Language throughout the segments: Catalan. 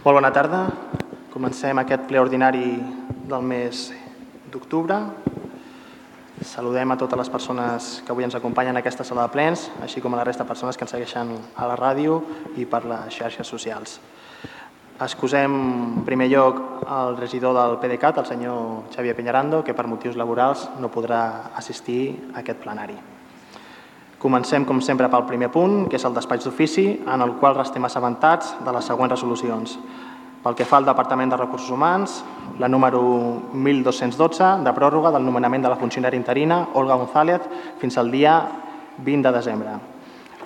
Molt bona tarda. Comencem aquest ple ordinari del mes d'octubre. Saludem a totes les persones que avui ens acompanyen en aquesta sala de plens, així com a la resta de persones que ens segueixen a la ràdio i per les xarxes socials. Excusem, en primer lloc, el regidor del PDeCAT, el senyor Xavier Peñarando, que per motius laborals no podrà assistir a aquest plenari. Comencem, com sempre, pel primer punt, que és el despatx d'ofici, en el qual restem assabentats de les següents resolucions. Pel que fa al Departament de Recursos Humans, la número 1212, de pròrroga del nomenament de la funcionària interina Olga González fins al dia 20 de desembre.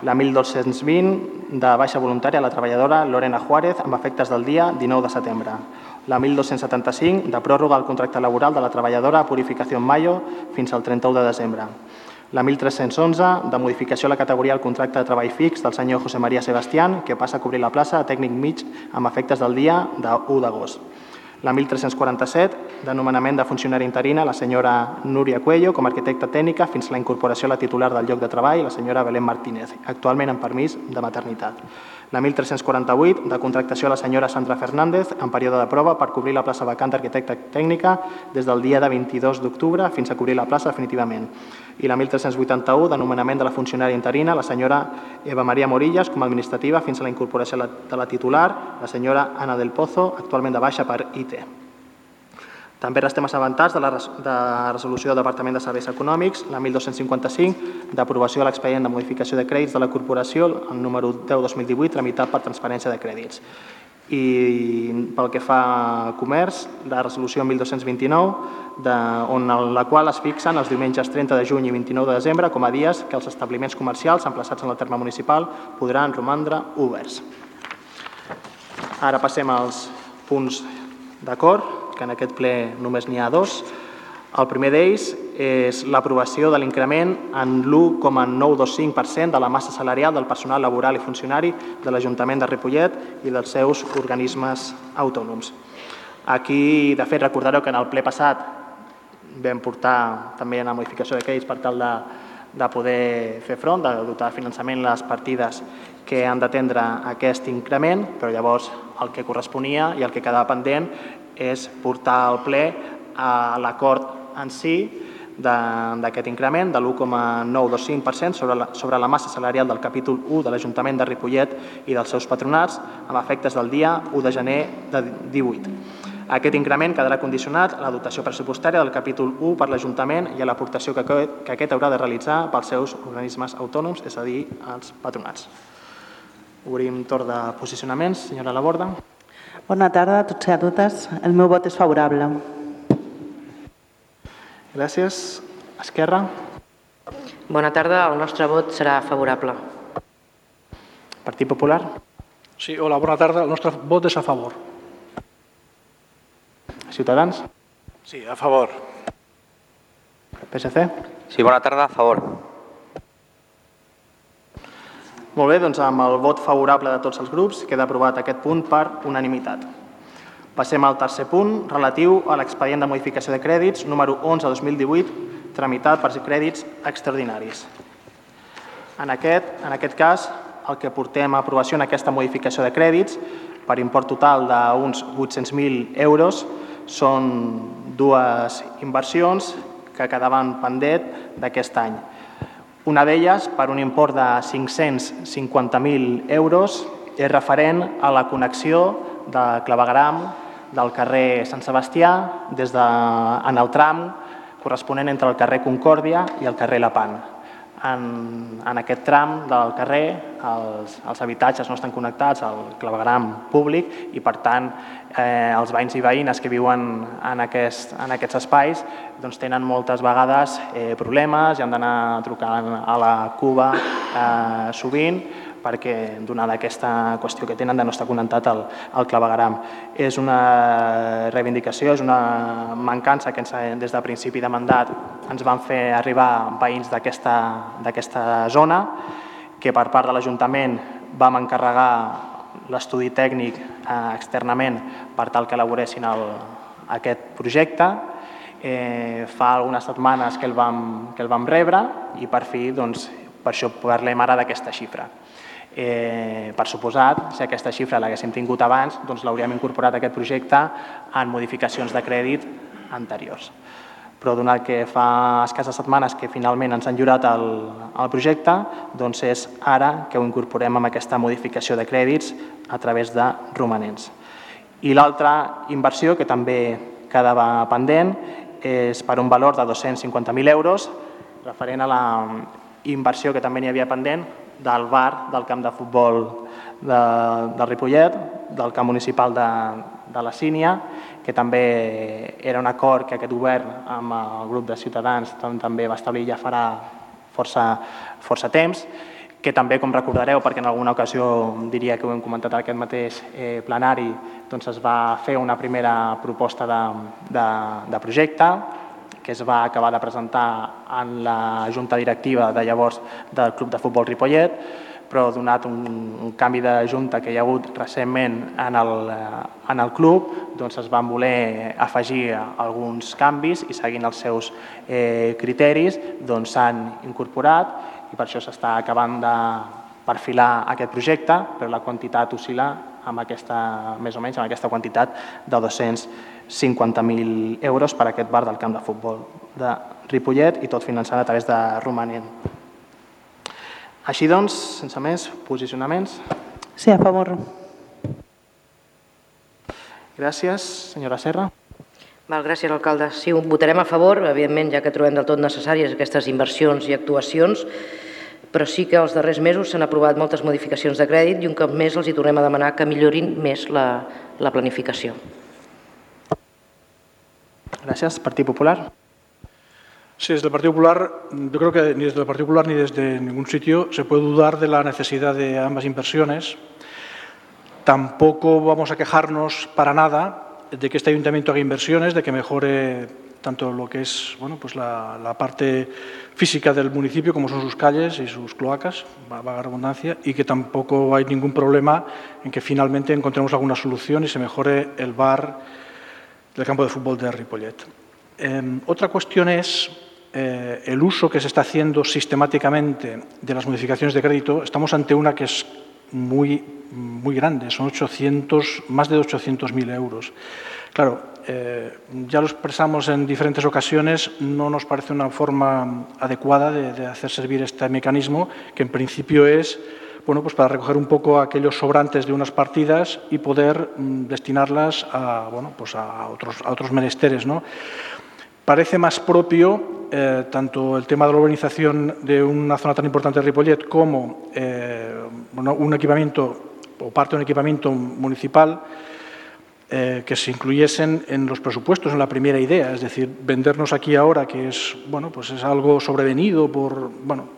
La 1220, de baixa voluntària la treballadora Lorena Juárez, amb efectes del dia 19 de setembre. La 1275, de pròrroga al contracte laboral de la treballadora Purificació Mayo fins al 31 de desembre la 1311, de modificació a la categoria del contracte de treball fix del senyor José María Sebastián, que passa a cobrir la plaça de tècnic mig amb efectes del dia de 1 d'agost. La 1347, de nomenament de funcionari interina, la senyora Núria Cuello com a arquitecta tècnica fins a la incorporació a la titular del lloc de treball, la senyora Belén Martínez, actualment en permís de maternitat la 1348 de contractació a la senyora Sandra Fernández en període de prova per cobrir la plaça vacant d'arquitecta tècnica des del dia de 22 d'octubre fins a cobrir la plaça definitivament. I la 1381 de nomenament de la funcionària interina, la senyora Eva Maria Morillas com a administrativa fins a la incorporació de la titular, la senyora Ana del Pozo, actualment de baixa per IT. També restem assabentats de la de resolució del Departament de Serveis Econòmics, la 1255, d'aprovació de l'expedient de modificació de crèdits de la corporació, el número 10-2018, tramitat per transferència de crèdits. I pel que fa a comerç, la resolució 1229, de, on, la qual es fixen els diumenges 30 de juny i 29 de desembre com a dies que els establiments comercials emplaçats en el terme municipal podran romandre oberts. Ara passem als punts d'acord que en aquest ple només n'hi ha dos. El primer d'ells és l'aprovació de l'increment en l'1,925% de la massa salarial del personal laboral i funcionari de l'Ajuntament de Ripollet i dels seus organismes autònoms. Aquí, de fet, recordareu que en el ple passat vam portar també una modificació crèdits per tal de, de poder fer front, de dotar de finançament les partides que han d'atendre aquest increment, però llavors el que corresponia i el que quedava pendent és portar al ple a l'acord en si d'aquest increment de l'1,925% sobre, la, sobre la massa salarial del capítol 1 de l'Ajuntament de Ripollet i dels seus patronats amb efectes del dia 1 de gener de 18. Aquest increment quedarà condicionat a la dotació pressupostària del capítol 1 per l'Ajuntament i a l'aportació que, que aquest haurà de realitzar pels seus organismes autònoms, és a dir, els patronats. Obrim torn de posicionaments. Senyora Laborda. Bona tarda a tots i a totes. El meu vot és favorable. Gràcies. Esquerra. Bona tarda. El nostre vot serà favorable. Partit Popular. Sí, hola, bona tarda. El nostre vot és a favor. Ciutadans. Sí, a favor. PSC. Sí, bona tarda, a favor. Molt bé, doncs amb el vot favorable de tots els grups queda aprovat aquest punt per unanimitat. Passem al tercer punt, relatiu a l'expedient de modificació de crèdits número 11 2018, tramitat per crèdits extraordinaris. En aquest, en aquest cas, el que portem a aprovació en aquesta modificació de crèdits per import total d'uns 800.000 euros són dues inversions que quedaven pendent d'aquest any. Una d'elles, per un import de 550.000 euros, és referent a la connexió de clavegram del carrer Sant Sebastià des de, en el tram corresponent entre el carrer Concòrdia i el carrer Lapant en, en aquest tram del carrer els, els habitatges no estan connectats al clavegram públic i per tant eh, els veïns i veïnes que viuen en, aquest, en aquests espais doncs, tenen moltes vegades eh, problemes i han d'anar trucant a la Cuba eh, sovint perquè donada aquesta qüestió que tenen de no estar connectat al, al clavegaram. És una reivindicació, és una mancança que ens, des de principi de mandat ens van fer arribar veïns d'aquesta zona, que per part de l'Ajuntament vam encarregar l'estudi tècnic eh, externament per tal que elaboressin el, aquest projecte. Eh, fa algunes setmanes que el, vam, que el vam rebre i per fi doncs, per això parlem ara d'aquesta xifra. Eh, per suposat, si aquesta xifra l'haguéssim tingut abans, doncs l'hauríem incorporat a aquest projecte en modificacions de crèdit anteriors. Però donat que fa escasses setmanes que finalment ens han lliurat el, el projecte, doncs és ara que ho incorporem amb aquesta modificació de crèdits a través de romanents. I l'altra inversió, que també quedava pendent, és per un valor de 250.000 euros, referent a la inversió que també n'hi havia pendent del bar del camp de futbol de, del Ripollet, del camp municipal de, de la Sínia, que també era un acord que aquest govern amb el grup de Ciutadans també va establir ja farà força, força temps, que també, com recordareu, perquè en alguna ocasió diria que ho hem comentat en aquest mateix eh, plenari, doncs es va fer una primera proposta de, de, de projecte, que es va acabar de presentar en la junta directiva de llavors del Club de Futbol Ripollet, però donat un, un canvi de junta que hi ha hagut recentment en el, eh, en el club, doncs es van voler afegir alguns canvis i seguint els seus eh, criteris doncs s'han incorporat i per això s'està acabant de perfilar aquest projecte, però la quantitat oscil·la amb aquesta, més o menys amb aquesta quantitat de 250.000 euros per a aquest bar del camp de futbol de Ripollet i tot finançat a través de Romanent. Així doncs, sense més, posicionaments. Sí, a favor. Gràcies, senyora Serra. Val, gràcies, alcalde. Sí, votarem a favor, evidentment, ja que trobem del tot necessàries aquestes inversions i actuacions, però sí que els darrers mesos s'han aprovat moltes modificacions de crèdit i un cop més els hi tornem a demanar que millorin més la, la planificació. Gràcies. Partit Popular. Sí, desde el Partido Popular, yo creo que ni desde el Partido Popular ni desde ningún sitio se puede dudar de la necesidad de ambas inversiones. Tampoco vamos a quejarnos para nada de que este ayuntamiento haga inversiones, de que mejore tanto lo que es bueno, pues la, parte física del municipio, como son sus calles y sus cloacas, vaga redundancia, y que tampoco hay ningún problema en que finalmente encontremos alguna solución y se mejore el bar del campo de fútbol de Ripollet. Eh, otra cuestión es eh, el uso que se está haciendo sistemáticamente de las modificaciones de crédito. Estamos ante una que es muy, muy grande, son 800, más de 800.000 euros. Claro, eh, ya lo expresamos en diferentes ocasiones, no nos parece una forma adecuada de, de, hacer servir este mecanismo, que en principio es bueno, pues para recoger un poco aquellos sobrantes de unas partidas y poder mm, destinarlas a, bueno, pues a, otros, a otros menesteres. ¿no? Parece más propio eh, tanto el tema de la urbanización de una zona tan importante de Ripollet como eh, bueno, un equipamiento o parte de un equipamiento municipal eh, que se incluyesen en los presupuestos en la primera idea, es decir, vendernos aquí ahora que es bueno, pues es algo sobrevenido por bueno,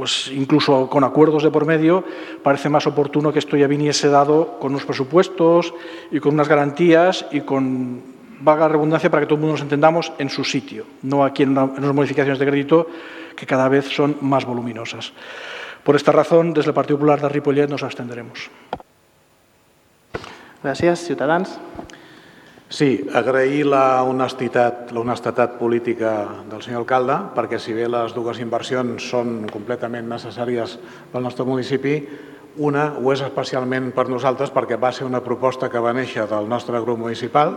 pues incluso con acuerdos de por medio, parece más oportuno que esto ya viniese dado con unos presupuestos y con unas garantías y con vaga redundancia para que todo el mundo nos entendamos en su sitio, no aquí en, una, en unas modificaciones de crédito que cada vez son más voluminosas. Por esta razón, desde el Partido Popular de Ripollet nos abstendremos. Gràcies. Ciutadans. Sí, agrair la honestitat, la honestedat política del senyor alcalde, perquè si bé les dues inversions són completament necessàries pel nostre municipi, una ho és especialment per nosaltres perquè va ser una proposta que va néixer del nostre grup municipal,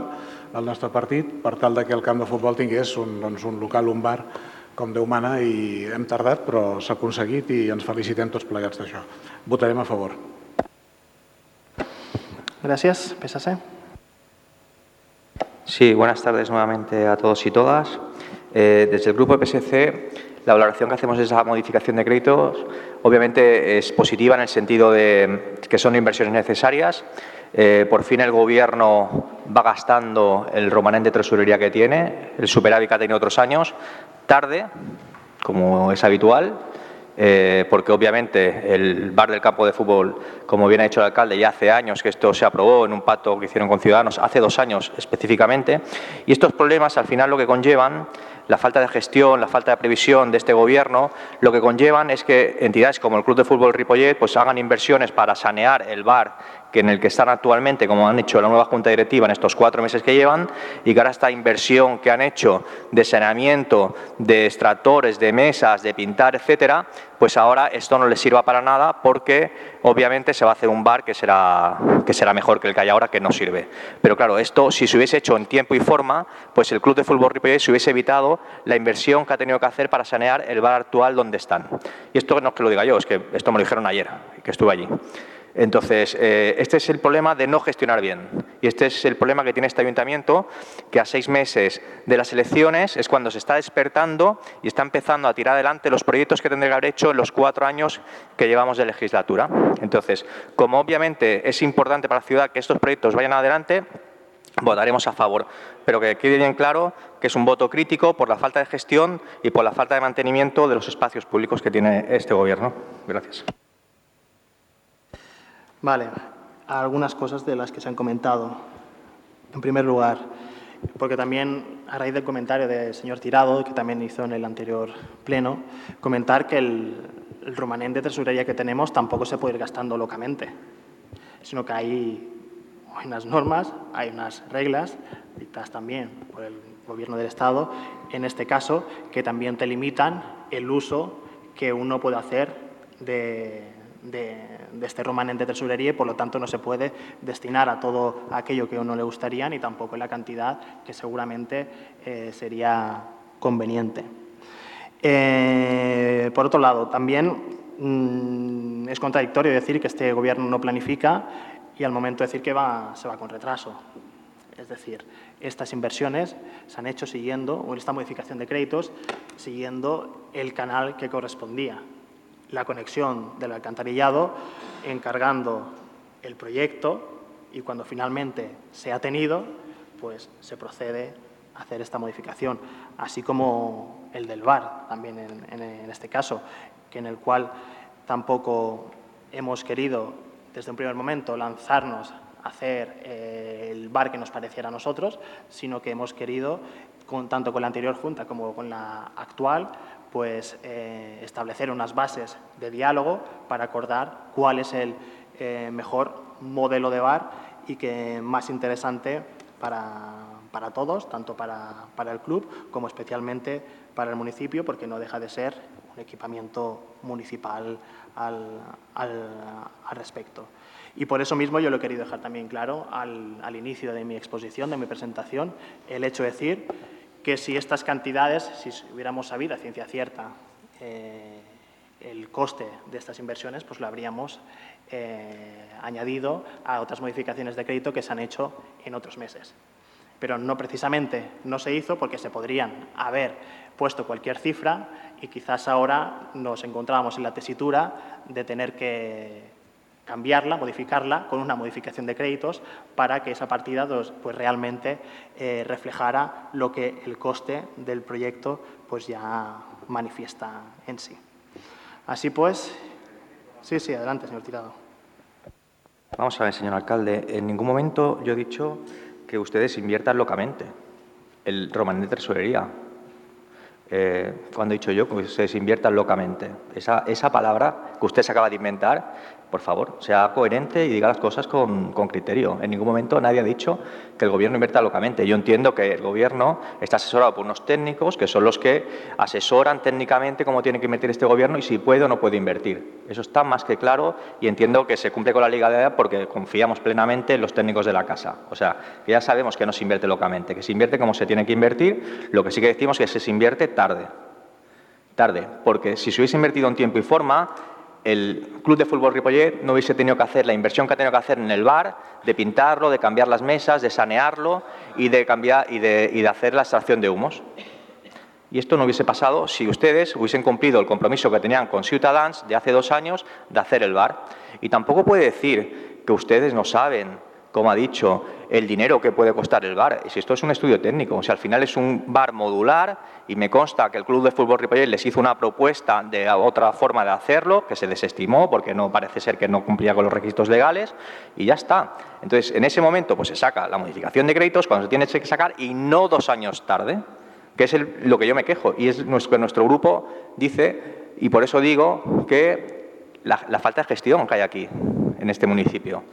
del nostre partit, per tal de que el camp de futbol tingués un, doncs, un local, un bar, com Déu mana, i hem tardat, però s'ha aconseguit i ens felicitem tots plegats d'això. Votarem a favor. Gràcies. PSC. Sí, buenas tardes nuevamente a todos y todas. Eh, desde el Grupo PSC, la valoración que hacemos de esa modificación de créditos obviamente es positiva en el sentido de que son inversiones necesarias. Eh, por fin el Gobierno va gastando el romanente de tesorería que tiene, el superávit que ha tenido otros años, tarde, como es habitual, eh, porque obviamente el bar del campo de fútbol, como bien ha dicho el alcalde, ya hace años que esto se aprobó en un pacto que hicieron con Ciudadanos, hace dos años específicamente, y estos problemas al final lo que conllevan, la falta de gestión, la falta de previsión de este gobierno, lo que conllevan es que entidades como el Club de Fútbol Ripollet pues hagan inversiones para sanear el bar que en el que están actualmente, como han hecho la nueva Junta Directiva en estos cuatro meses que llevan, y que ahora esta inversión que han hecho de saneamiento, de extractores, de mesas, de pintar, etcétera, pues ahora esto no les sirva para nada porque obviamente se va a hacer un bar que será, que será mejor que el que hay ahora, que no sirve. Pero claro, esto si se hubiese hecho en tiempo y forma, pues el Club de Fútbol Ripollet se hubiese evitado la inversión que ha tenido que hacer para sanear el bar actual donde están. Y esto no es que lo diga yo, es que esto me lo dijeron ayer, que estuve allí. Entonces, eh, este es el problema de no gestionar bien. Y este es el problema que tiene este ayuntamiento, que a seis meses de las elecciones es cuando se está despertando y está empezando a tirar adelante los proyectos que tendría que haber hecho en los cuatro años que llevamos de legislatura. Entonces, como obviamente es importante para la ciudad que estos proyectos vayan adelante, votaremos a favor. Pero que quede bien claro que es un voto crítico por la falta de gestión y por la falta de mantenimiento de los espacios públicos que tiene este Gobierno. Gracias. Vale, algunas cosas de las que se han comentado. En primer lugar, porque también a raíz del comentario del señor Tirado, que también hizo en el anterior pleno, comentar que el, el de tesorería que tenemos tampoco se puede ir gastando locamente, sino que hay unas normas, hay unas reglas dictadas también por el Gobierno del Estado, en este caso, que también te limitan el uso que uno puede hacer de, de, este remanente de tesorería y por lo tanto no se puede destinar a todo aquello que a uno le gustaría ni tampoco en la cantidad que seguramente eh, sería conveniente. Eh, por otro lado, también mm, es contradictorio decir que este gobierno no planifica y al momento decir que va, se va con retraso. Es decir, estas inversiones se han hecho siguiendo, o esta modificación de créditos, siguiendo el canal que correspondía la conexión del alcantarillado, encargando el proyecto y cuando finalmente se ha tenido, pues se procede a hacer esta modificación, así como el del VAR, también en, este caso, que en el cual tampoco hemos querido desde un primer momento lanzarnos a hacer eh, el VAR que nos pareciera a nosotros, sino que hemos querido, tanto con la anterior Junta como con la actual, pues, eh, establecer unas bases de diálogo para acordar cuál es el eh, mejor modelo de bar y que más interesante para, todos, tanto para, el club como especialmente para el municipio, porque no deja de ser un equipamiento municipal al, respecto. Y por eso mismo yo lo he querido dejar también claro al, al inicio de mi exposición, de mi presentación, el hecho de decir que si estas cantidades, si hubiéramos sabido a ciencia cierta eh, el coste de estas inversiones, pues lo habríamos eh, añadido a otras modificaciones de crédito que se han hecho en otros meses. Pero no precisamente no se hizo porque se podrían haber puesto cualquier cifra y quizás ahora nos encontrábamos en la tesitura de tener que cambiarla, modificarla con una modificación de créditos para que esa partida pues, realmente eh, reflejara lo que el coste del proyecto pues ya manifiesta en sí. Así pues, sí, sí, adelante, señor Tirado. Vamos a ver, señor alcalde, en ningún momento yo he dicho que ustedes inviertan locamente el romanente de tesorería. Eh, cuando he dicho yo que ustedes inviertan locamente. Esa, esa palabra que usted se acaba de inventar por favor, sea coherente y diga las cosas con, criterio. En ningún momento nadie ha dicho que el Gobierno invierta locamente. Yo entiendo que el Gobierno está asesorado por unos técnicos que son los que asesoran técnicamente cómo tiene que invertir este Gobierno y si puede o no puede invertir. Eso está más que claro y entiendo que se cumple con la Edad porque confiamos plenamente en los técnicos de la casa. O sea, que ya sabemos que no se invierte locamente, que se invierte como se tiene que invertir. Lo que sí que decimos es que se invierte tarde. Tarde, porque si se hubiese invertido en tiempo y forma, el Club de Fútbol Ripollet no hubiese tenido que hacer la inversión que ha tenido que hacer en el bar, de pintarlo, de cambiar las mesas, de sanearlo y de, hacer la extracción de humos. Y esto no hubiese pasado si ustedes hubiesen cumplido el compromiso que tenían con Ciutadans de hace dos años de hacer el bar. Y tampoco puede decir que ustedes no saben como ha dicho, el dinero que puede costar el bar. Si esto es un estudio técnico, o sea, al final es un bar modular y me consta que el Club de Fútbol Ripollet les hizo una propuesta de otra forma de hacerlo, que se desestimó porque no parece ser que no cumplía con los requisitos legales y ya está. Entonces, en ese momento pues se saca la modificación de créditos cuando se tiene que sacar y no dos años tarde, que es lo que yo me quejo y es que nuestro grupo dice y por eso digo que la falta de gestión que hay aquí en este municipio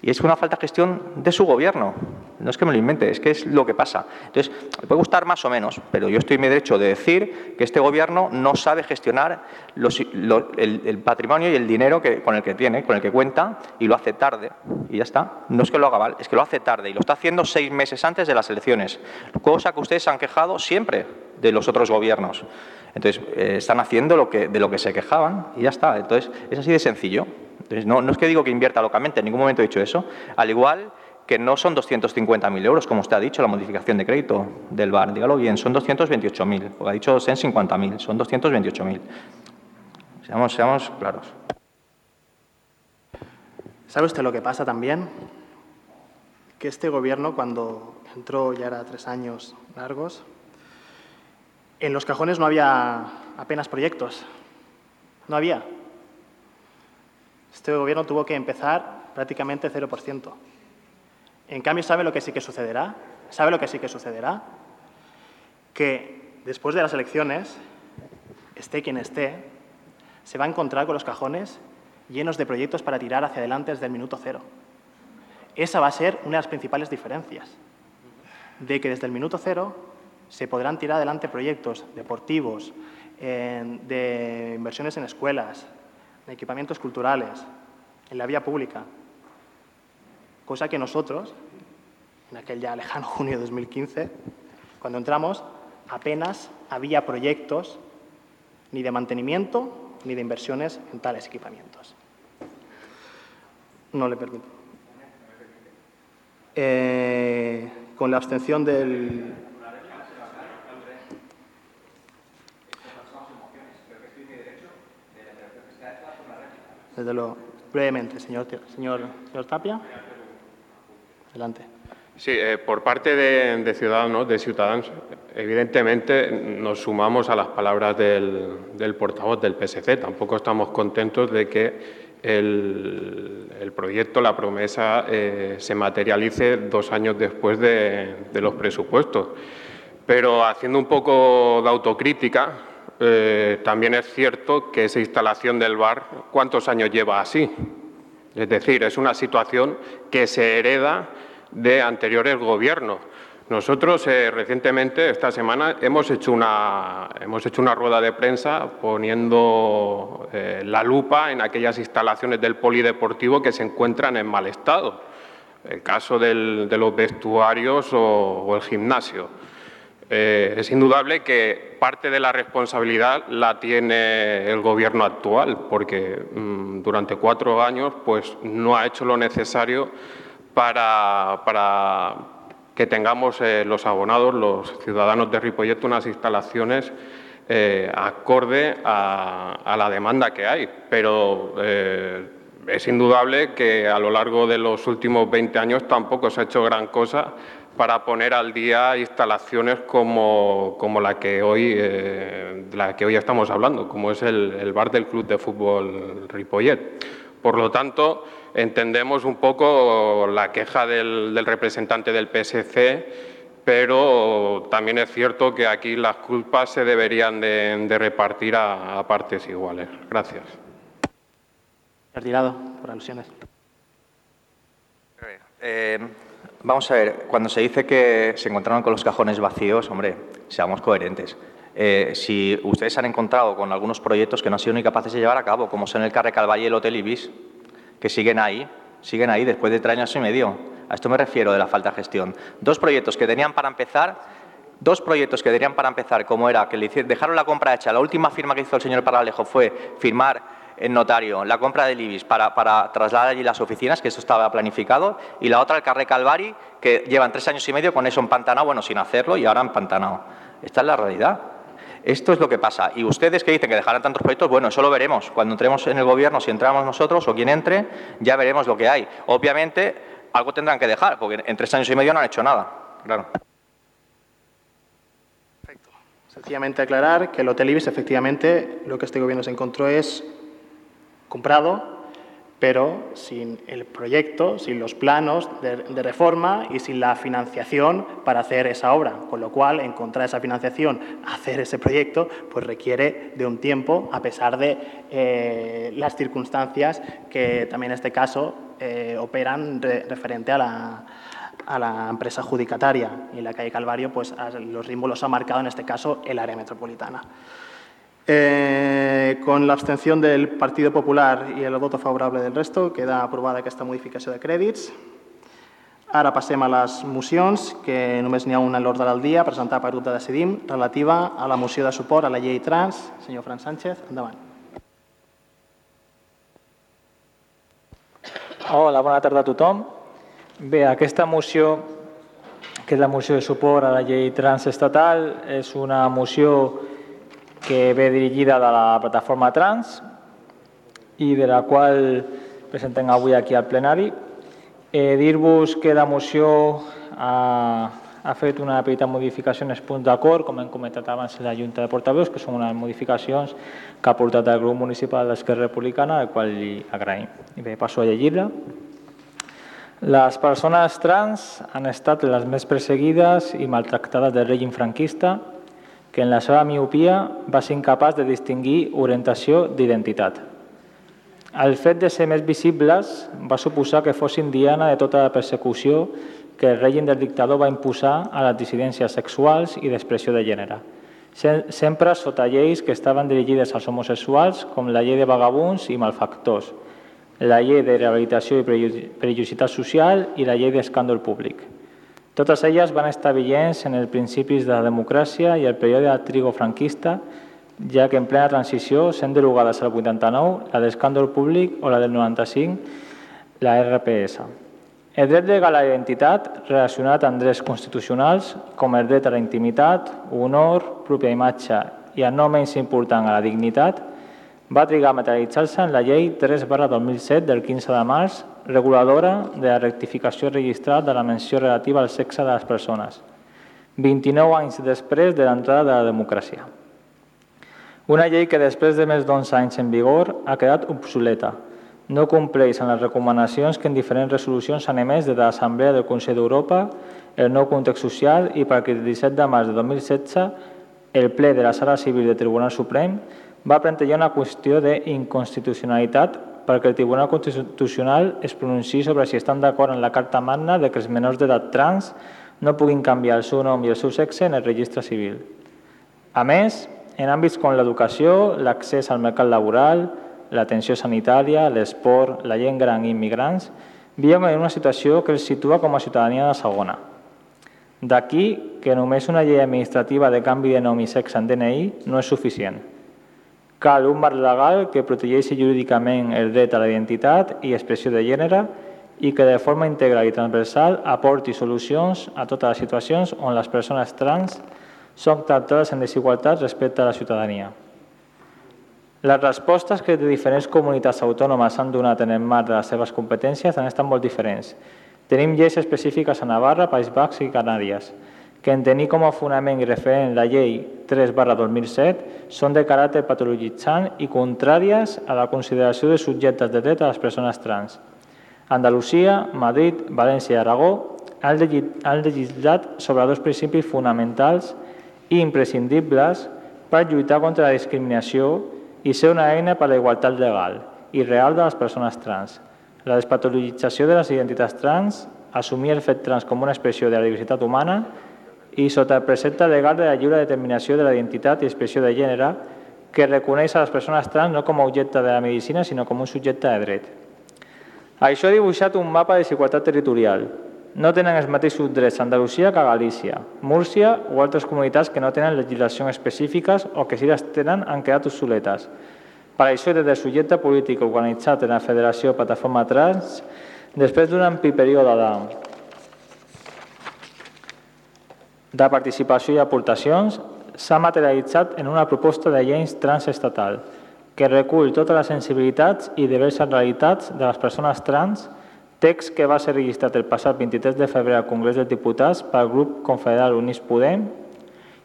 Y es una falta de gestión de su gobierno. No es que me lo invente, es que es lo que pasa. Entonces, me puede gustar más o menos, pero yo estoy en mi derecho de decir que este gobierno no sabe gestionar el, patrimonio y el dinero con el que tiene, con el que cuenta, y lo hace tarde. Y ya está. No es que lo haga mal, es que lo hace tarde. Y lo está haciendo seis meses antes de las elecciones. Cosa que ustedes han quejado siempre de los otros gobiernos. Entonces, eh, están haciendo lo que, de lo que se quejaban y ya está. Entonces, es así de sencillo. No es que digo que invierta locamente, en ningún momento he dicho eso. Al igual que no son 250.000 euros, como usted ha dicho, la modificación de crédito del bar. Dígalo bien, son 228.000, porque ha dicho 150.000, son 228.000. Seamos, seamos claros. ¿Sabe usted lo que pasa también? Que este gobierno, cuando entró ya era tres años largos, en los cajones no había apenas proyectos. No había. Este gobierno tuvo que empezar prácticamente 0%. En cambio, ¿sabe lo que sí que sucederá? ¿Sabe lo que sí que sucederá? Que después de las elecciones, esté quien esté, se va a encontrar con los cajones llenos de proyectos para tirar hacia adelante desde el minuto cero. Esa va a ser una de las principales diferencias, de que desde el minuto cero se podrán tirar adelante proyectos deportivos, de inversiones en escuelas, de equipamientos culturales, en la vía pública, cosa que nosotros, en aquel ya lejano junio de 2015, cuando entramos, apenas había proyectos ni de mantenimiento ni de inversiones en tales equipamientos. No le permito. Eh, con la abstención del... Desde lo, brevemente, señor, señor, señor Tapia. Adelante. Sí, eh, por parte de, Ciudadanos, de Ciudadanos, evidentemente nos sumamos a las palabras del, portavoz del PSC. Tampoco estamos contentos de que el, proyecto, la promesa, eh, se materialice dos años después de, los presupuestos. Pero haciendo un poco de autocrítica, eh, también es cierto que esa instalación del bar, ¿cuántos años lleva así? Es decir, es una situación que se hereda de anteriores gobiernos. Nosotros eh, recientemente, esta semana, hemos hecho, una, hemos hecho una rueda de prensa poniendo eh, la lupa en aquellas instalaciones del polideportivo que se encuentran en mal estado. El caso de los vestuarios o, el gimnasio. Eh, es indudable que parte de la responsabilidad la tiene el gobierno actual, porque mm, durante cuatro años pues, no ha hecho lo necesario para, que tengamos eh, los abonados, los ciudadanos de Ripollet, unas instalaciones eh, acorde a, la demanda que hay. Pero es indudable que a lo largo de los últimos 20 años tampoco se ha hecho gran cosa para poner al día instalaciones como, la, que hoy, la que hoy estamos hablando, como es el, el bar del Club de Fútbol Ripollet. Por lo tanto, entendemos un poco la queja del, representante del PSC, pero también es cierto que aquí las culpas se deberían de, repartir a, partes iguales. Gracias. Retirado por alusiones. Eh, vamos a ver, cuando se dice que se encontraron con los cajones vacíos, hombre, seamos coherentes. Eh, si ustedes han encontrado con algunos proyectos que no han sido ni capaces de llevar a cabo, como son el Carre Calvalle y el Hotel Ibis, que siguen ahí, siguen ahí después de tres años y medio. A esto me refiero de la falta de gestión. Dos proyectos que tenían para empezar, dos proyectos que tenían para empezar, como era que le dejaron la compra hecha, la última firma que hizo el señor Paralejo fue firmar en notario la compra del IBIS para, trasladar allí las oficinas, que esto estaba planificado, y la otra el Carré Calvari, que llevan tres años y medio con eso empantanado, bueno, sin hacerlo, y ahora empantanado. Esta es la realidad. Esto es lo que pasa. Y ustedes que dicen que dejarán tantos proyectos, bueno, eso lo veremos. Cuando entremos en el gobierno, si entramos nosotros o quien entre, ya veremos lo que hay. Obviamente, algo tendrán que dejar, porque en tres años y medio no han hecho nada. Claro. Perfecto. Sencillamente aclarar que el Hotel Ibis, efectivamente, lo que este gobierno se encontró es comprado pero sin el proyecto, sin los planos de, reforma y sin la financiación para hacer esa obra. Con lo cual, encontrar esa financiación, hacer ese proyecto, pues requiere de un tiempo, a pesar de eh, las circunstancias que también en este caso eh, operan re, referente a la, a la empresa adjudicataria. Y la calle Calvario, pues los ritmos los ha marcado en este caso el área metropolitana. Eh, con l'abstenció del Partit Popular i el vot favorable del resto, queda aprovada aquesta modificació de crèdits. Ara passem a les mocions, que només n'hi ha una en l'ordre del dia, presentada per grup de Decidim, relativa a la moció de suport a la llei trans. Senyor Fran Sánchez, endavant. Hola, bona tarda a tothom. Bé, aquesta moció, que és la moció de suport a la llei trans estatal, és una moció que ve dirigida de la plataforma trans i de la qual presentem avui aquí al plenari. Eh, Dir-vos que la moció ha, ha fet una petita modificació en els punts d'acord, com hem comentat abans la Junta de Portaveus, que són unes modificacions que ha portat el grup municipal d'Esquerra Republicana, al qual li agraïm. I bé, passo a llegir-la. Les persones trans han estat les més perseguides i maltractades del règim franquista, que en la seva miopia va ser incapaç de distingir orientació d'identitat. El fet de ser més visibles va suposar que fossin diana de tota la persecució que el règim del dictador va imposar a les dissidències sexuals i d'expressió de gènere, sempre sota lleis que estaven dirigides als homosexuals, com la llei de vagabuns i malfactors, la llei de rehabilitació i perillositat social i la llei d'escàndol públic. Totes elles van estar vigents en els principis de la democràcia i el període trigo-franquista, ja que en plena transició, sent derogades al 89, la d'escàndol públic o la del 95, la RPS. El dret legal a la identitat, relacionat amb drets constitucionals, com el dret a la intimitat, honor, pròpia imatge i, el no menys important, a la dignitat, va trigar a materialitzar-se en la llei 3 2007 del 15 de març, reguladora de la rectificació registral de la menció relativa al sexe de les persones, 29 anys després de l'entrada de la democràcia. Una llei que després de més d'11 anys en vigor ha quedat obsoleta, no compleix amb les recomanacions que en diferents resolucions s'han emès de l'Assemblea del Consell d'Europa, el nou context social i perquè el 17 de març de 2016 el ple de la Sala Civil del Tribunal Suprem va plantejar una qüestió d'inconstitucionalitat perquè el Tribunal Constitucional es pronunciï sobre si estan d'acord en la Carta Magna de que els menors d'edat trans no puguin canviar el seu nom i el seu sexe en el registre civil. A més, en àmbits com l'educació, l'accés al mercat laboral, l'atenció sanitària, l'esport, la gent gran i immigrants, vivim en una situació que els situa com a ciutadania de segona. D'aquí que només una llei administrativa de canvi de nom i sexe en DNI no és suficient. Cal un marc legal que protegeixi jurídicament el dret a la identitat i expressió de gènere i que de forma integral i transversal aporti solucions a totes les situacions on les persones trans són tractades en desigualtat respecte a la ciutadania. Les respostes que de diferents comunitats autònomes han donat en el marc de les seves competències han estat molt diferents. Tenim lleis específiques a Navarra, País Baix i Canàries, que en tenir com a fonament i referent la llei 3 barra 2007 són de caràcter patologitzant i contràries a la consideració de subjectes de dret a les persones trans. Andalusia, Madrid, València i Aragó han legislat sobre dos principis fonamentals i imprescindibles per lluitar contra la discriminació i ser una eina per a la igualtat legal i real de les persones trans. La despatologització de les identitats trans, assumir el fet trans com una expressió de la diversitat humana i sota el precepte legal de la lliure determinació de la identitat i expressió de gènere que reconeix a les persones trans no com a objecte de la medicina, sinó com un subjecte de dret. Això ha dibuixat un mapa de desigualtat territorial. No tenen els mateixos drets a Andalusia que a Galícia, Múrcia o altres comunitats que no tenen legislacions específiques o que si les tenen han quedat obsoletes. Per això, des del subjecte polític organitzat en la Federació Plataforma Trans, després d'un ampli període de de participació i aportacions s'ha materialitzat en una proposta de lleis transestatal que recull totes les sensibilitats i diverses realitats de les persones trans, text que va ser registrat el passat 23 de febrer al Congrés dels Diputats pel grup confederal Units Podem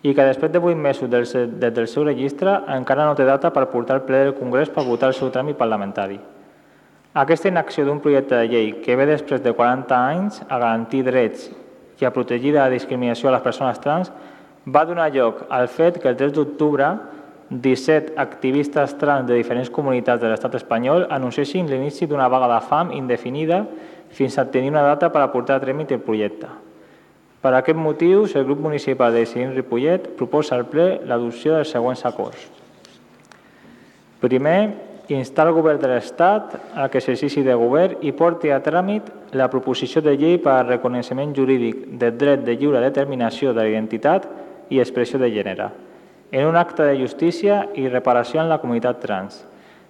i que després de 8 mesos des del seu registre encara no té data per portar al ple del Congrés per votar el seu tràmit parlamentari. Aquesta inacció d'un projecte de llei que ve després de 40 anys a garantir drets i a protegir de la discriminació a les persones trans va donar lloc al fet que el 3 d'octubre 17 activistes trans de diferents comunitats de l'estat espanyol anunciessin l'inici d'una vaga de fam indefinida fins a tenir una data per aportar a tràmit el projecte. Per aquest motiu, el grup municipal de Decidim Ripollet proposa al ple l'adopció dels següents acords. Primer, instar el govern de l'Estat a que s'exercici de govern i porti a tràmit la proposició de llei per al reconeixement jurídic del dret de lliure determinació de la identitat i expressió de gènere, en un acte de justícia i reparació en la comunitat trans.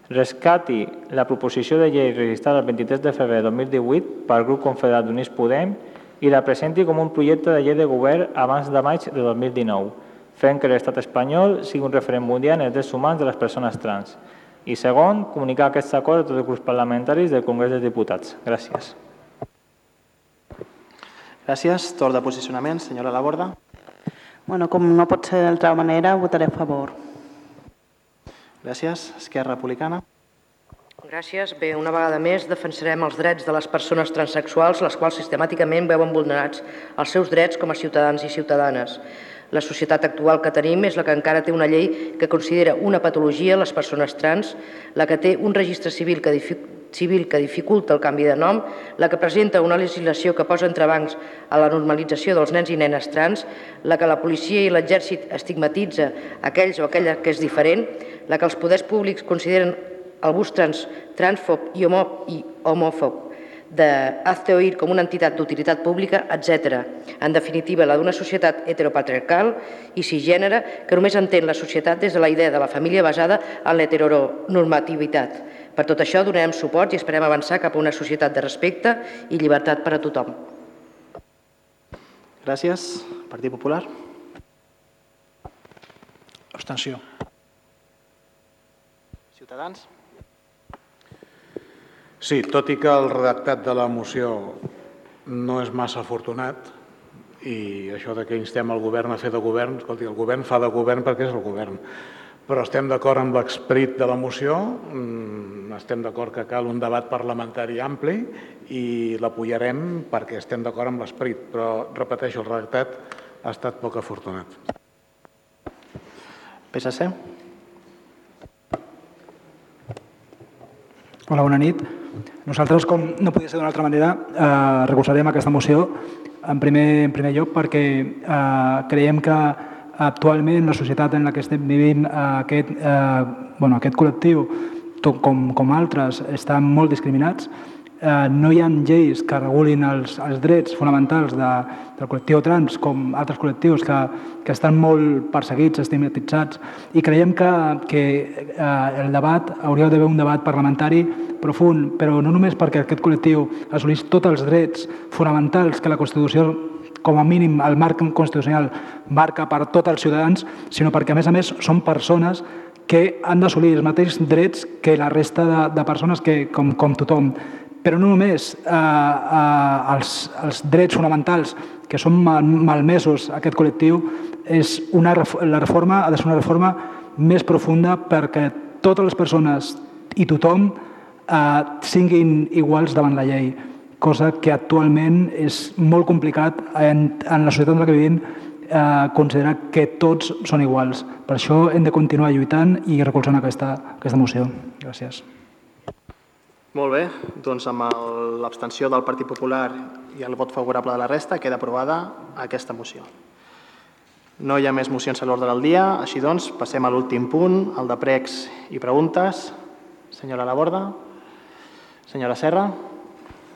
Rescati la proposició de llei registrada el 23 de febrer de 2018 pel grup confederat d'Units Podem i la presenti com un projecte de llei de govern abans de maig de 2019, fent que l'estat espanyol sigui un referent mundial en els drets humans de les persones trans. I segon, comunicar aquest acord a tots els grups parlamentaris del Congrés dels Diputats. Gràcies. Gràcies. Torn de posicionament. Senyora Laborda. Bueno, com no pot ser d'altra manera, votaré a favor. Gràcies. Esquerra Republicana. Gràcies. Bé, una vegada més defensarem els drets de les persones transexuals, les quals sistemàticament veuen vulnerats els seus drets com a ciutadans i ciutadanes. La societat actual que tenim és la que encara té una llei que considera una patologia les persones trans, la que té un registre civil que, civil que dificulta el canvi de nom, la que presenta una legislació que posa entrebancs a la normalització dels nens i nenes trans, la que la policia i l'exèrcit estigmatitza aquells o aquella que és diferent, la que els poders públics consideren el bus trans, transfob i, i homòfob de Hazte Oír com una entitat d'utilitat pública, etc. En definitiva, la d'una societat heteropatriarcal i cisgènere que només entén la societat des de la idea de la família basada en l'heteronormativitat. Per tot això donarem suport i esperem avançar cap a una societat de respecte i llibertat per a tothom. Gràcies. Partit Popular. Abstenció. Ciutadans. Sí, tot i que el redactat de la moció no és massa afortunat i això de que instem el govern a fer de govern, escolti, el govern fa de govern perquè és el govern, però estem d'acord amb l'experit de la moció, mm, estem d'acord que cal un debat parlamentari ampli i l'apoyarem perquè estem d'acord amb l'esperit, però repeteixo, el redactat ha estat poc afortunat. PSC. Hola, bona nit. Nosaltres, com no podia ser d'una altra manera, eh, recolzarem aquesta moció en primer, en primer lloc perquè eh, creiem que actualment la societat en la que estem vivint eh, aquest, eh, bueno, aquest col·lectiu, com, com altres, estan molt discriminats eh, no hi ha lleis que regulin els, els drets fonamentals de, del col·lectiu trans com altres col·lectius que, que estan molt perseguits, estigmatitzats i creiem que, que eh, el debat hauria d'haver un debat parlamentari profund, però no només perquè aquest col·lectiu assolís tots els drets fonamentals que la Constitució com a mínim el marc constitucional marca per tots els ciutadans, sinó perquè, a més a més, són persones que han d'assolir els mateixos drets que la resta de, de persones que, com, com tothom però no només eh, eh, els, els drets fonamentals que són mal, malmesos a aquest col·lectiu, és una, la reforma ha de ser una reforma més profunda perquè totes les persones i tothom eh, siguin iguals davant la llei, cosa que actualment és molt complicat en, en la societat en la que vivim eh, considerar que tots són iguals. Per això hem de continuar lluitant i recolzant aquesta, aquesta moció. Gràcies. Molt bé, doncs amb l'abstenció del Partit Popular i el vot favorable de la resta queda aprovada aquesta moció. No hi ha més mocions a l'ordre del dia, així doncs passem a l'últim punt, el de pregs i preguntes. Senyora Laborda. Senyora Serra.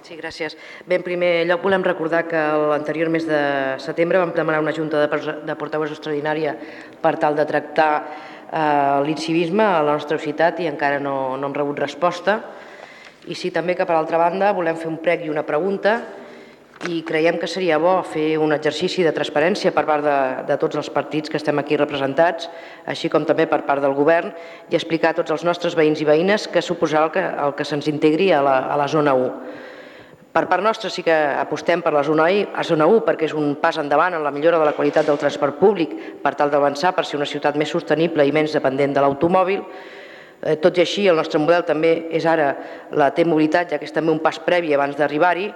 Sí, gràcies. Bé, en primer lloc volem recordar que l'anterior mes de setembre vam demanar una junta de portaveus extraordinària per tal de tractar eh, l'incivisme a la nostra ciutat i encara no, no hem rebut resposta. I sí també que, per altra banda, volem fer un prec i una pregunta i creiem que seria bo fer un exercici de transparència per part de, de tots els partits que estem aquí representats, així com també per part del govern, i explicar a tots els nostres veïns i veïnes què suposarà el que, el que se'ns integri a la, a la zona 1. Per part nostra sí que apostem per la zona, I, a zona 1 perquè és un pas endavant en la millora de la qualitat del transport públic per tal d'avançar per ser una ciutat més sostenible i menys dependent de l'automòbil, tot i així, el nostre model també és ara la T-mobilitat, ja que és també un pas previ abans d'arribar-hi,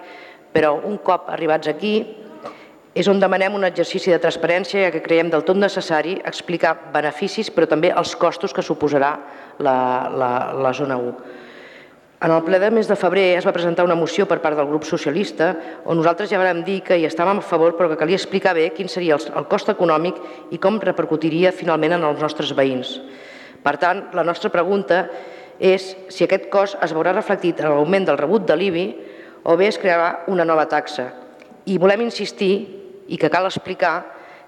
però un cop arribats aquí és on demanem un exercici de transparència ja que creiem del tot necessari explicar beneficis però també els costos que suposarà la, la, la zona 1. En el ple de mes de febrer es va presentar una moció per part del grup socialista on nosaltres ja vam dir que hi estàvem a favor però que calia explicar bé quin seria el, el cost econòmic i com repercutiria finalment en els nostres veïns. Per tant, la nostra pregunta és si aquest cost es veurà reflectit en l'augment del rebut de l'IBI o bé es crearà una nova taxa. I volem insistir i que cal explicar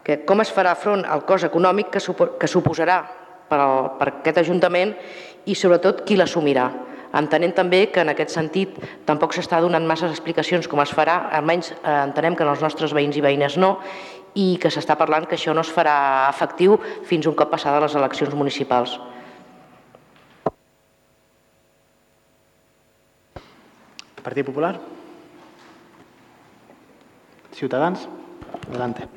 que com es farà front al cost econòmic que, supo que suposarà per, al, per aquest Ajuntament i sobretot qui l'assumirà. Entenent també que en aquest sentit tampoc s'està donant masses explicacions com es farà, almenys eh, entenem que en els nostres veïns i veïnes no, i que s'està parlant que això no es farà efectiu fins un cop passades les eleccions municipals. Partit Popular? Ciutadans? Adelante.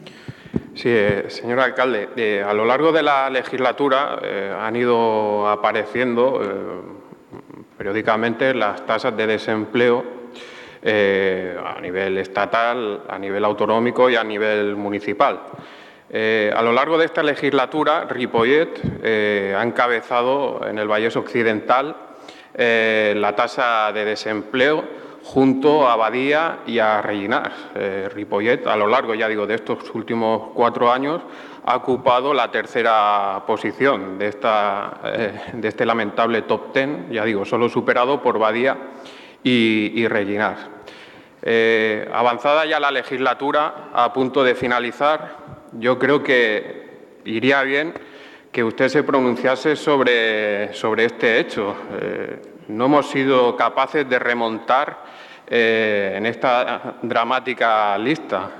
Sí, eh, señor alcalde, eh, a lo largo de la legislatura eh, han ido apareciendo eh, periódicamente las tasas de desempleo eh, a nivel estatal, a nivel autonómico y a nivel municipal. Eh, a lo largo de esta legislatura, Ripollet ha encabezado en el Vallés Occidental la tasa de desempleo junto a Badía y a Rellinar. Eh, Ripollet, a lo largo, ya digo, de estos últimos cuatro años, ha ocupado la tercera posición de, esta, eh, de este lamentable top ten, ya digo, solo superado por Badía y, y. Eh, avanzada ya la legislatura, a punto de finalizar, yo creo que iría bien que usted se pronunciase sobre, sobre este hecho. Eh, no hemos sido capaces de remontar eh, en esta dramática lista.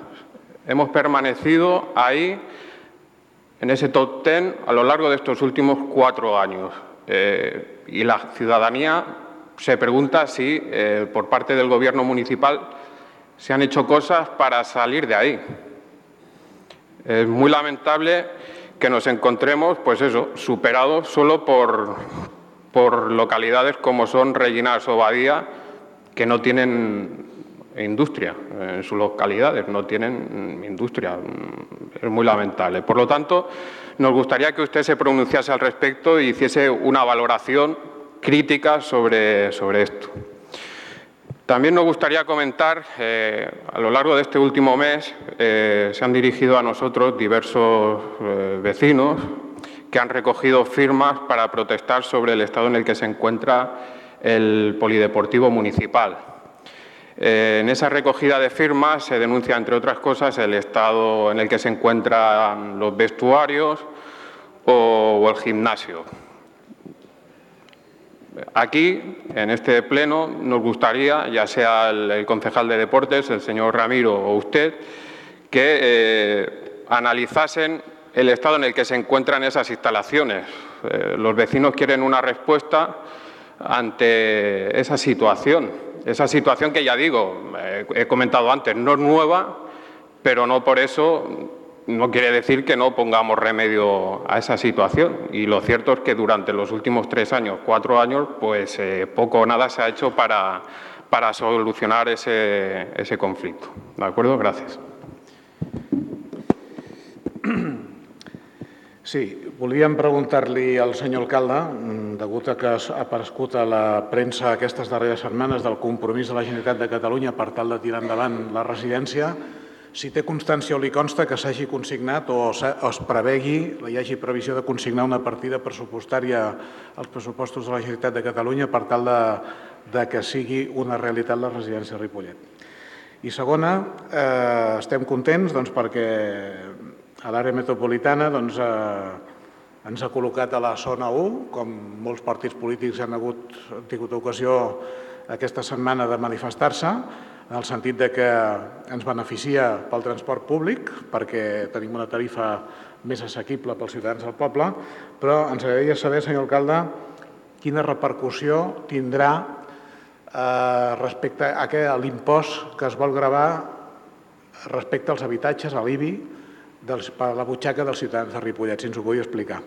Hemos permanecido ahí, en ese top ten, a lo largo de estos últimos cuatro años. Y la ciudadanía se pregunta si, por parte del Gobierno municipal, se han hecho cosas para salir de ahí. Es muy lamentable que nos encontremos, pues eso, superados solo por, por localidades como son Rellinas o Badía, que no tienen industria en sus localidades, no tienen industria. Es muy lamentable. Por lo tanto, nos gustaría que usted se pronunciase al respecto y hiciese una valoración crítica sobre, sobre esto. También nos gustaría comentar, eh, a lo largo de este último mes, eh, se han dirigido a nosotros diversos eh, vecinos que han recogido firmas para protestar sobre el estado en el que se encuentra el Polideportivo Municipal. Eh, en esa recogida de firmas se denuncia, entre otras cosas, el estado en el que se encuentran los vestuarios o, o el gimnasio. Aquí, en este pleno, nos gustaría, ya sea el, concejal de deportes, el señor Ramiro o usted, que eh, analizasen el estado en el que se encuentran esas instalaciones. Eh, los vecinos quieren una respuesta ante esa situación. Esa situación que ya digo, eh, he comentado antes, no es nueva, pero no por eso no quiere decir que no pongamos remedio a esa situación. Y lo cierto es que durante los últimos tres años, cuatro años, pues eh, poco o nada se ha hecho para, para solucionar ese, ese conflicto. ¿De acuerdo? Gracias. Sí, volíem preguntar-li al senyor alcalde, mm, degut a que ha aparegut a la premsa aquestes darreres setmanes del compromís de la Generalitat de Catalunya per tal de tirar endavant la residència, si té constància o li consta que s'hagi consignat o es prevegui, hi hagi previsió de consignar una partida pressupostària als pressupostos de la Generalitat de Catalunya per tal de, de que sigui una realitat la residència de Ripollet. I segona, eh, estem contents doncs, perquè a l'àrea metropolitana doncs, eh, ens ha col·locat a la zona 1, com molts partits polítics han, hagut, han tingut ocasió aquesta setmana de manifestar-se, en el sentit de que ens beneficia pel transport públic, perquè tenim una tarifa més assequible pels ciutadans del poble, però ens agradaria saber, senyor alcalde, quina repercussió tindrà eh, respecte a, a l'impost que es vol gravar respecte als habitatges, a l'IBI, dels, per la butxaca dels ciutadans de Ripollet, si ens ho vull explicar.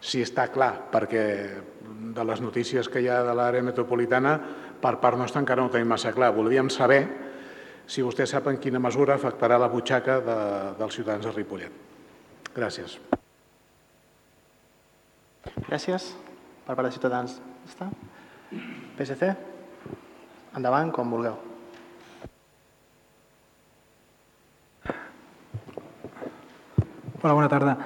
Si està clar, perquè de les notícies que hi ha de l'àrea metropolitana, per part nostra encara no ho tenim massa clar. Voldríem saber si vostè sap en quina mesura afectarà la butxaca de, dels ciutadans de Ripollet. Gràcies. Gràcies. Per part de Ciutadans, està? PSC? Endavant, com vulgueu. Hola, bona tarda.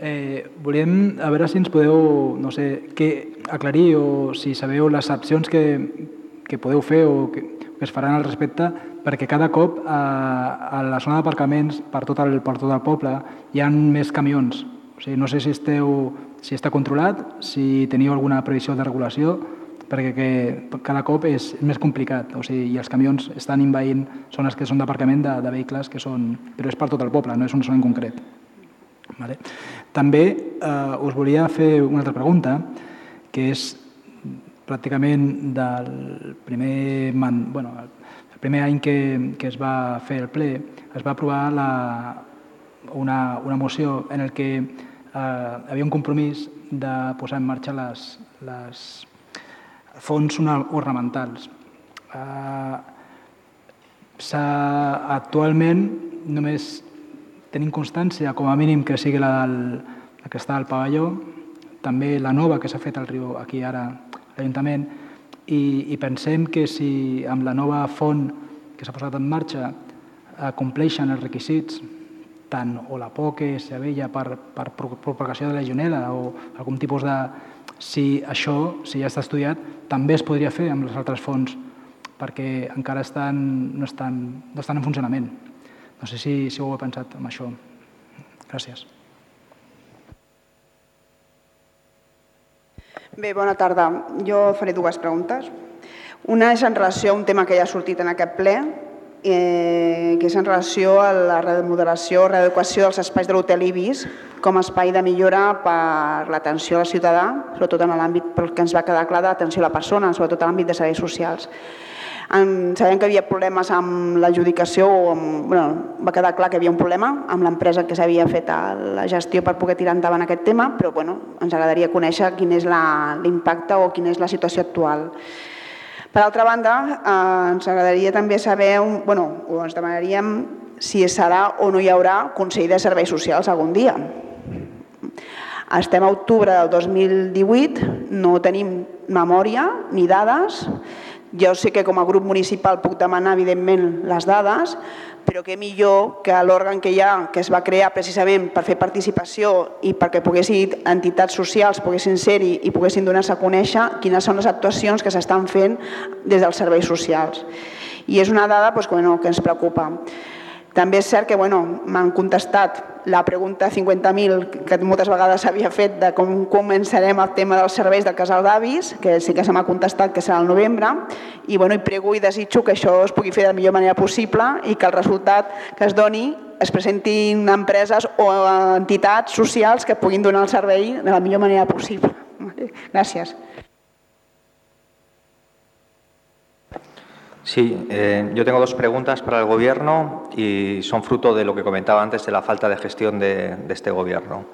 Eh, volíem a veure si ens podeu, no sé, què aclarir o si sabeu les accions que, que podeu fer o que, que es faran al respecte perquè cada cop a, a la zona d'aparcaments per, tot el, per tot el poble hi han més camions. O sigui, no sé si, esteu, si està controlat, si teniu alguna previsió de regulació, perquè que cada cop és més complicat. O sigui, I els camions estan invaint zones que són d'aparcament de, de vehicles que són... Però és per tot el poble, no és una zona en concret. Vale. També eh, us volia fer una altra pregunta, que és pràcticament del primer, man, bueno, el primer any que, que es va fer el ple, es va aprovar la, una, una moció en el que eh, havia un compromís de posar en marxa les, les fons ornamentals. Eh, actualment només tenim constància, com a mínim, que sigui la, del, la que està al pavelló, també la nova que s'ha fet al riu aquí ara l'Ajuntament, i, i pensem que si amb la nova font que s'ha posat en marxa eh, compleixen els requisits, tant o la por que s'avella per, per propagació de la legionela o algun tipus de... Si això, si ja està estudiat, també es podria fer amb les altres fonts perquè encara estan, no, estan, no estan en funcionament. No sé si, si ho heu pensat amb això. Gràcies. Bé, bona tarda. Jo faré dues preguntes. Una és en relació a un tema que ja ha sortit en aquest ple, eh, que és en relació a la remodelació, readequació dels espais de l'hotel Ibis com a espai de millora per l'atenció al ciutadà, sobretot en l'àmbit pel que ens va quedar clar d'atenció a la persona, sobretot en l'àmbit de serveis socials. En, sabem que hi havia problemes amb l'adjudicació, bueno, va quedar clar que hi havia un problema amb l'empresa que s'havia fet la gestió per poder tirar endavant aquest tema, però bueno, ens agradaria conèixer quin és l'impacte o quina és la situació actual. Per altra banda, eh, ens agradaria també saber, un, bueno, o ens demanaríem si serà o no hi haurà Consell de Serveis Socials algun dia. Estem a octubre del 2018, no tenim memòria ni dades, jo sé que com a grup municipal puc demanar, evidentment, les dades, però que millor que l'òrgan que hi ha, que es va crear precisament per fer participació i perquè poguessin entitats socials poguessin ser-hi i poguessin donar-se a conèixer quines són les actuacions que s'estan fent des dels serveis socials. I és una dada doncs, bueno, que ens preocupa. També és cert que bueno, m'han contestat la pregunta 50.000 que moltes vegades s'havia fet de com començarem el tema dels serveis del casal d'avis, que sí que se m'ha contestat que serà el novembre, i, bueno, i prego i desitjo que això es pugui fer de la millor manera possible i que el resultat que es doni es presentin empreses o entitats socials que puguin donar el servei de la millor manera possible. Gràcies. Sí, eh, yo tengo dos preguntas para el Gobierno y son fruto de lo que comentaba antes de la falta de gestión de, este Gobierno.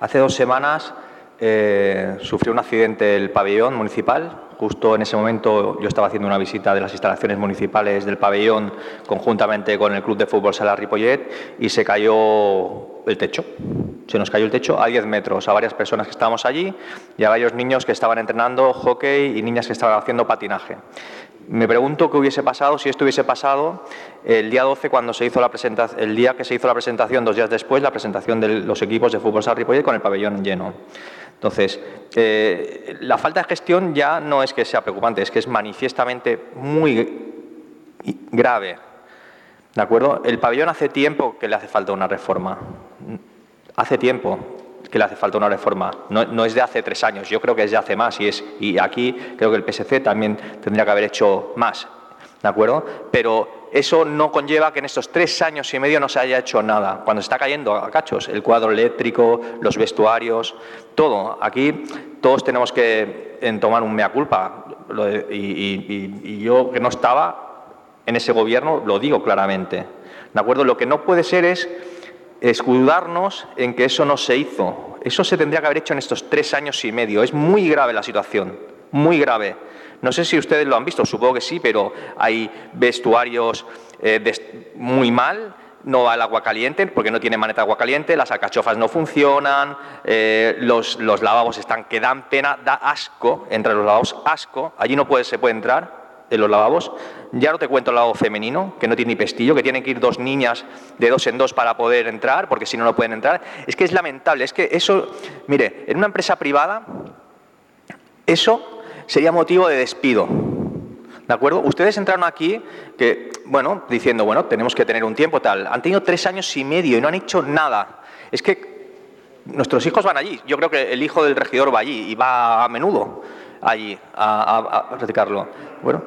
Hace dos semanas eh, sufrió un accidente el pabellón municipal. Justo en ese momento yo estaba haciendo una visita de las instalaciones municipales del pabellón conjuntamente con el Club de Fútbol Sala Ripollet y se cayó el techo. Se nos cayó el techo a 10 metros a varias personas que estábamos allí y a varios niños que estaban entrenando hockey y niñas que estaban haciendo patinaje. Me pregunto qué hubiese pasado si esto hubiese pasado el día 12 cuando se hizo la presentación, el día que se hizo la presentación, dos días después, la presentación de los equipos de fútbol Sarripolle con el pabellón lleno. Entonces, eh, la falta de gestión ya no es que sea preocupante, es que es manifiestamente muy grave. ¿De acuerdo? El pabellón hace tiempo que le hace falta una reforma. Hace tiempo que le hace falta una reforma. No, es de hace tres años, yo creo que es de hace más y, es, y aquí creo que el PSC también tendría que haber hecho más, ¿de acuerdo? Pero eso no conlleva que en estos tres años y medio no se haya hecho nada. Cuando está cayendo a cachos, el cuadro eléctrico, los vestuarios, todo. Aquí todos tenemos que tomar un mea culpa. Y, y yo que no estaba en ese gobierno lo digo claramente. ¿De acuerdo? Lo que no puede ser es escudarnos en que eso no se hizo. Eso se tendría que haber hecho en estos tres años y medio. Es muy grave la situación, muy grave. No sé si ustedes lo han visto, supongo que sí, pero hay vestuarios eh, muy mal, no va el agua caliente porque no tiene maneta de agua caliente, las alcachofas no funcionan, eh, los, lavabos están que dan pena, da asco, entre los lavabos asco, allí no puede, se puede entrar en los lavabos. Ya no te cuento el lavabo femenino, que no tiene ni pestillo, que tienen que ir dos niñas de dos en dos para poder entrar, porque si no, no pueden entrar. Es que es lamentable, es que eso, mire, en una empresa privada, eso sería motivo de despido. ¿De acuerdo? Ustedes entraron aquí que, bueno, diciendo, bueno, tenemos que tener un tiempo tal. Han tenido tres años y medio y no han hecho nada. Es que nuestros hijos van allí. Yo creo que el hijo del regidor va allí y va a menudo allí a, a, practicarlo. Bueno,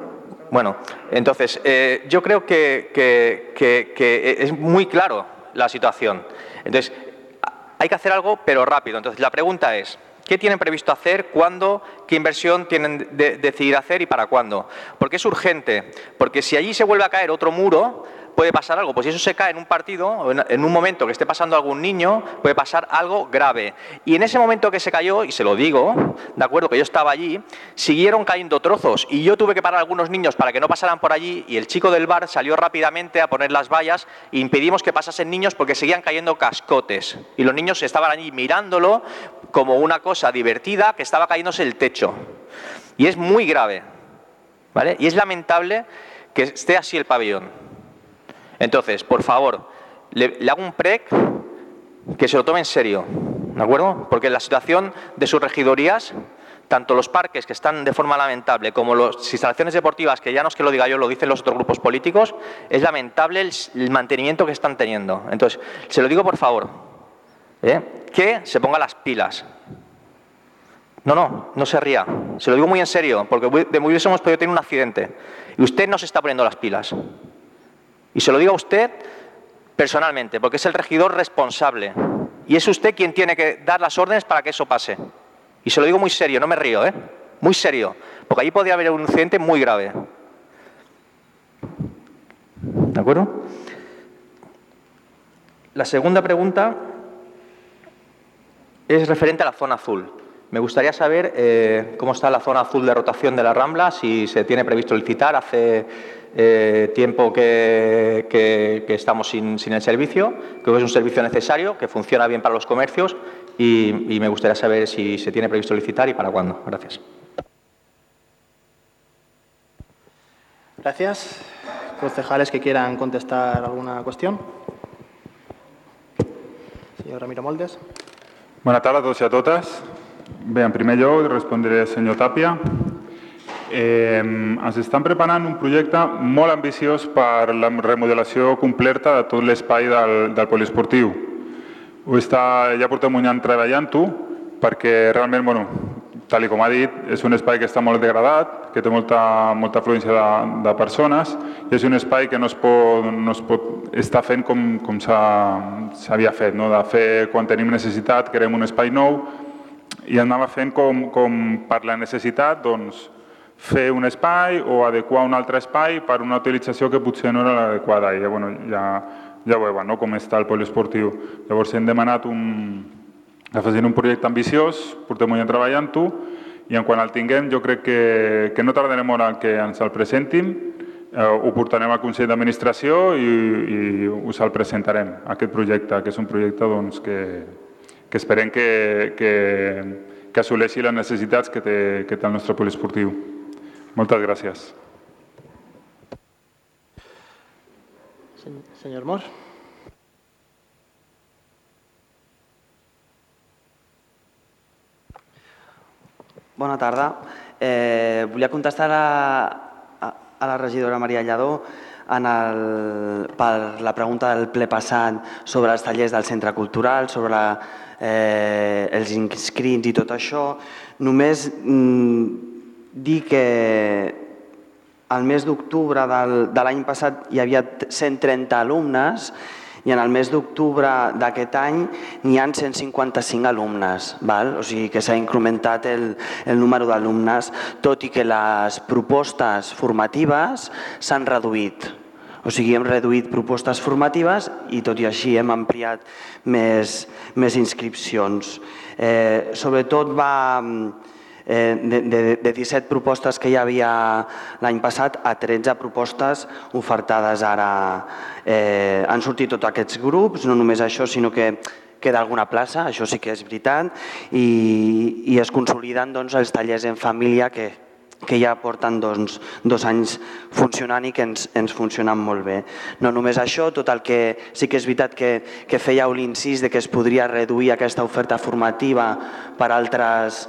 bueno, entonces, eh, yo creo que, que, es muy claro la situación. Entonces, hay que hacer algo, pero rápido. Entonces, la pregunta es, ¿Qué tienen previsto hacer? ¿Cuándo? ¿Qué inversión tienen de, decidir hacer y para cuándo? Porque es urgente. Porque si allí se vuelve a caer otro muro, puede pasar algo. Pues si eso se cae en un partido, en un momento que esté pasando algún niño, puede pasar algo grave. Y en ese momento que se cayó, y se lo digo, de acuerdo, que yo estaba allí, siguieron cayendo trozos. Y yo tuve que parar a algunos niños para que no pasaran por allí. Y el chico del bar salió rápidamente a poner las vallas e impedimos que pasasen niños porque seguían cayendo cascotes. Y los niños estaban allí mirándolo como una cosa divertida que estaba cayéndose el techo. Y es muy grave. ¿Vale? Y es lamentable que esté así el pabellón. Entonces, por favor, le, hago un PREC que se lo tome en serio, ¿de acuerdo? Porque la situación de sus regidorías, tanto los parques que están de forma lamentable como las instalaciones deportivas, que ya no es que lo diga yo, lo dicen los otros grupos políticos, es lamentable el, mantenimiento que están teniendo. Entonces, se lo digo por favor, ¿eh? que se ponga las pilas. No, no, no se ría. Se lo digo muy en serio, porque de muy bien hemos podido tener un accidente. Y usted no se está poniendo las pilas. Y se lo digo a usted personalmente, porque es el regidor responsable. Y es usted quien tiene que dar las órdenes para que eso pase. Y se lo digo muy serio, no me río, ¿eh? Muy serio, porque allí podría haber un incidente muy grave. ¿De acuerdo? La segunda pregunta es referente a la zona azul. Me gustaría saber eh, cómo está la zona azul de rotación de la Rambla, si se tiene previsto licitar. Hace eh, tiempo que, estamos sin, el servicio, creo que es un servicio necesario, que funciona bien para los comercios y, me gustaría saber si se tiene previsto licitar y para cuándo. Gracias. Gracias. Concejales que quieran contestar alguna cuestión. Señor Ramiro Moldes. Buenas tardes a todos y a todas. Bé, en primer lloc respondré al senyor Tàpia. Eh, ens estan preparant un projecte molt ambiciós per la remodelació completa de tot l'espai del, del poliesportiu. Ho està, ja portem un any treballant-ho perquè realment, bueno, tal com ha dit, és un espai que està molt degradat, que té molta, molta afluència de, de persones i és un espai que no es pot, no es pot estar fent com, com s'havia fet, no? de fer quan tenim necessitat, creem un espai nou i anava fent com, com per la necessitat doncs, fer un espai o adequar un altre espai per una utilització que potser no era l'adequada. I bueno, ja, ja veuen no? com està el poliesportiu. Llavors hem demanat un, afegint un projecte ambiciós, portem any treballant-ho, i en quan el tinguem jo crec que, que no tardarem molt que ens el presentin, eh, ho portarem al Consell d'Administració i, i us el presentarem, aquest projecte, que és un projecte doncs, que, que esperem que, que, que assoleixi les necessitats que té, que té el nostre poliesportiu. Moltes gràcies. Senyor Mor. Bona tarda. Eh, volia contestar a, a, a la regidora Maria Lladó en el, per la pregunta del ple passat sobre els tallers del centre cultural, sobre la, eh, els inscrits i tot això, només mm, dir que al mes d'octubre de l'any passat hi havia 130 alumnes i en el mes d'octubre d'aquest any n'hi han 155 alumnes, val? o sigui que s'ha incrementat el, el número d'alumnes, tot i que les propostes formatives s'han reduït. O sigui, hem reduït propostes formatives i tot i així hem ampliat més, més inscripcions. Eh, sobretot va eh, de, de, de 17 propostes que hi havia l'any passat a 13 propostes ofertades ara. Eh, han sortit tots aquests grups, no només això, sinó que queda alguna plaça, això sí que és veritat, i, i es consoliden doncs, els tallers en família que, que ja porten doncs, dos anys funcionant i que ens, ens funcionen molt bé. No només això, tot el que sí que és veritat que, que fèieu l'incís de que es podria reduir aquesta oferta formativa per altres,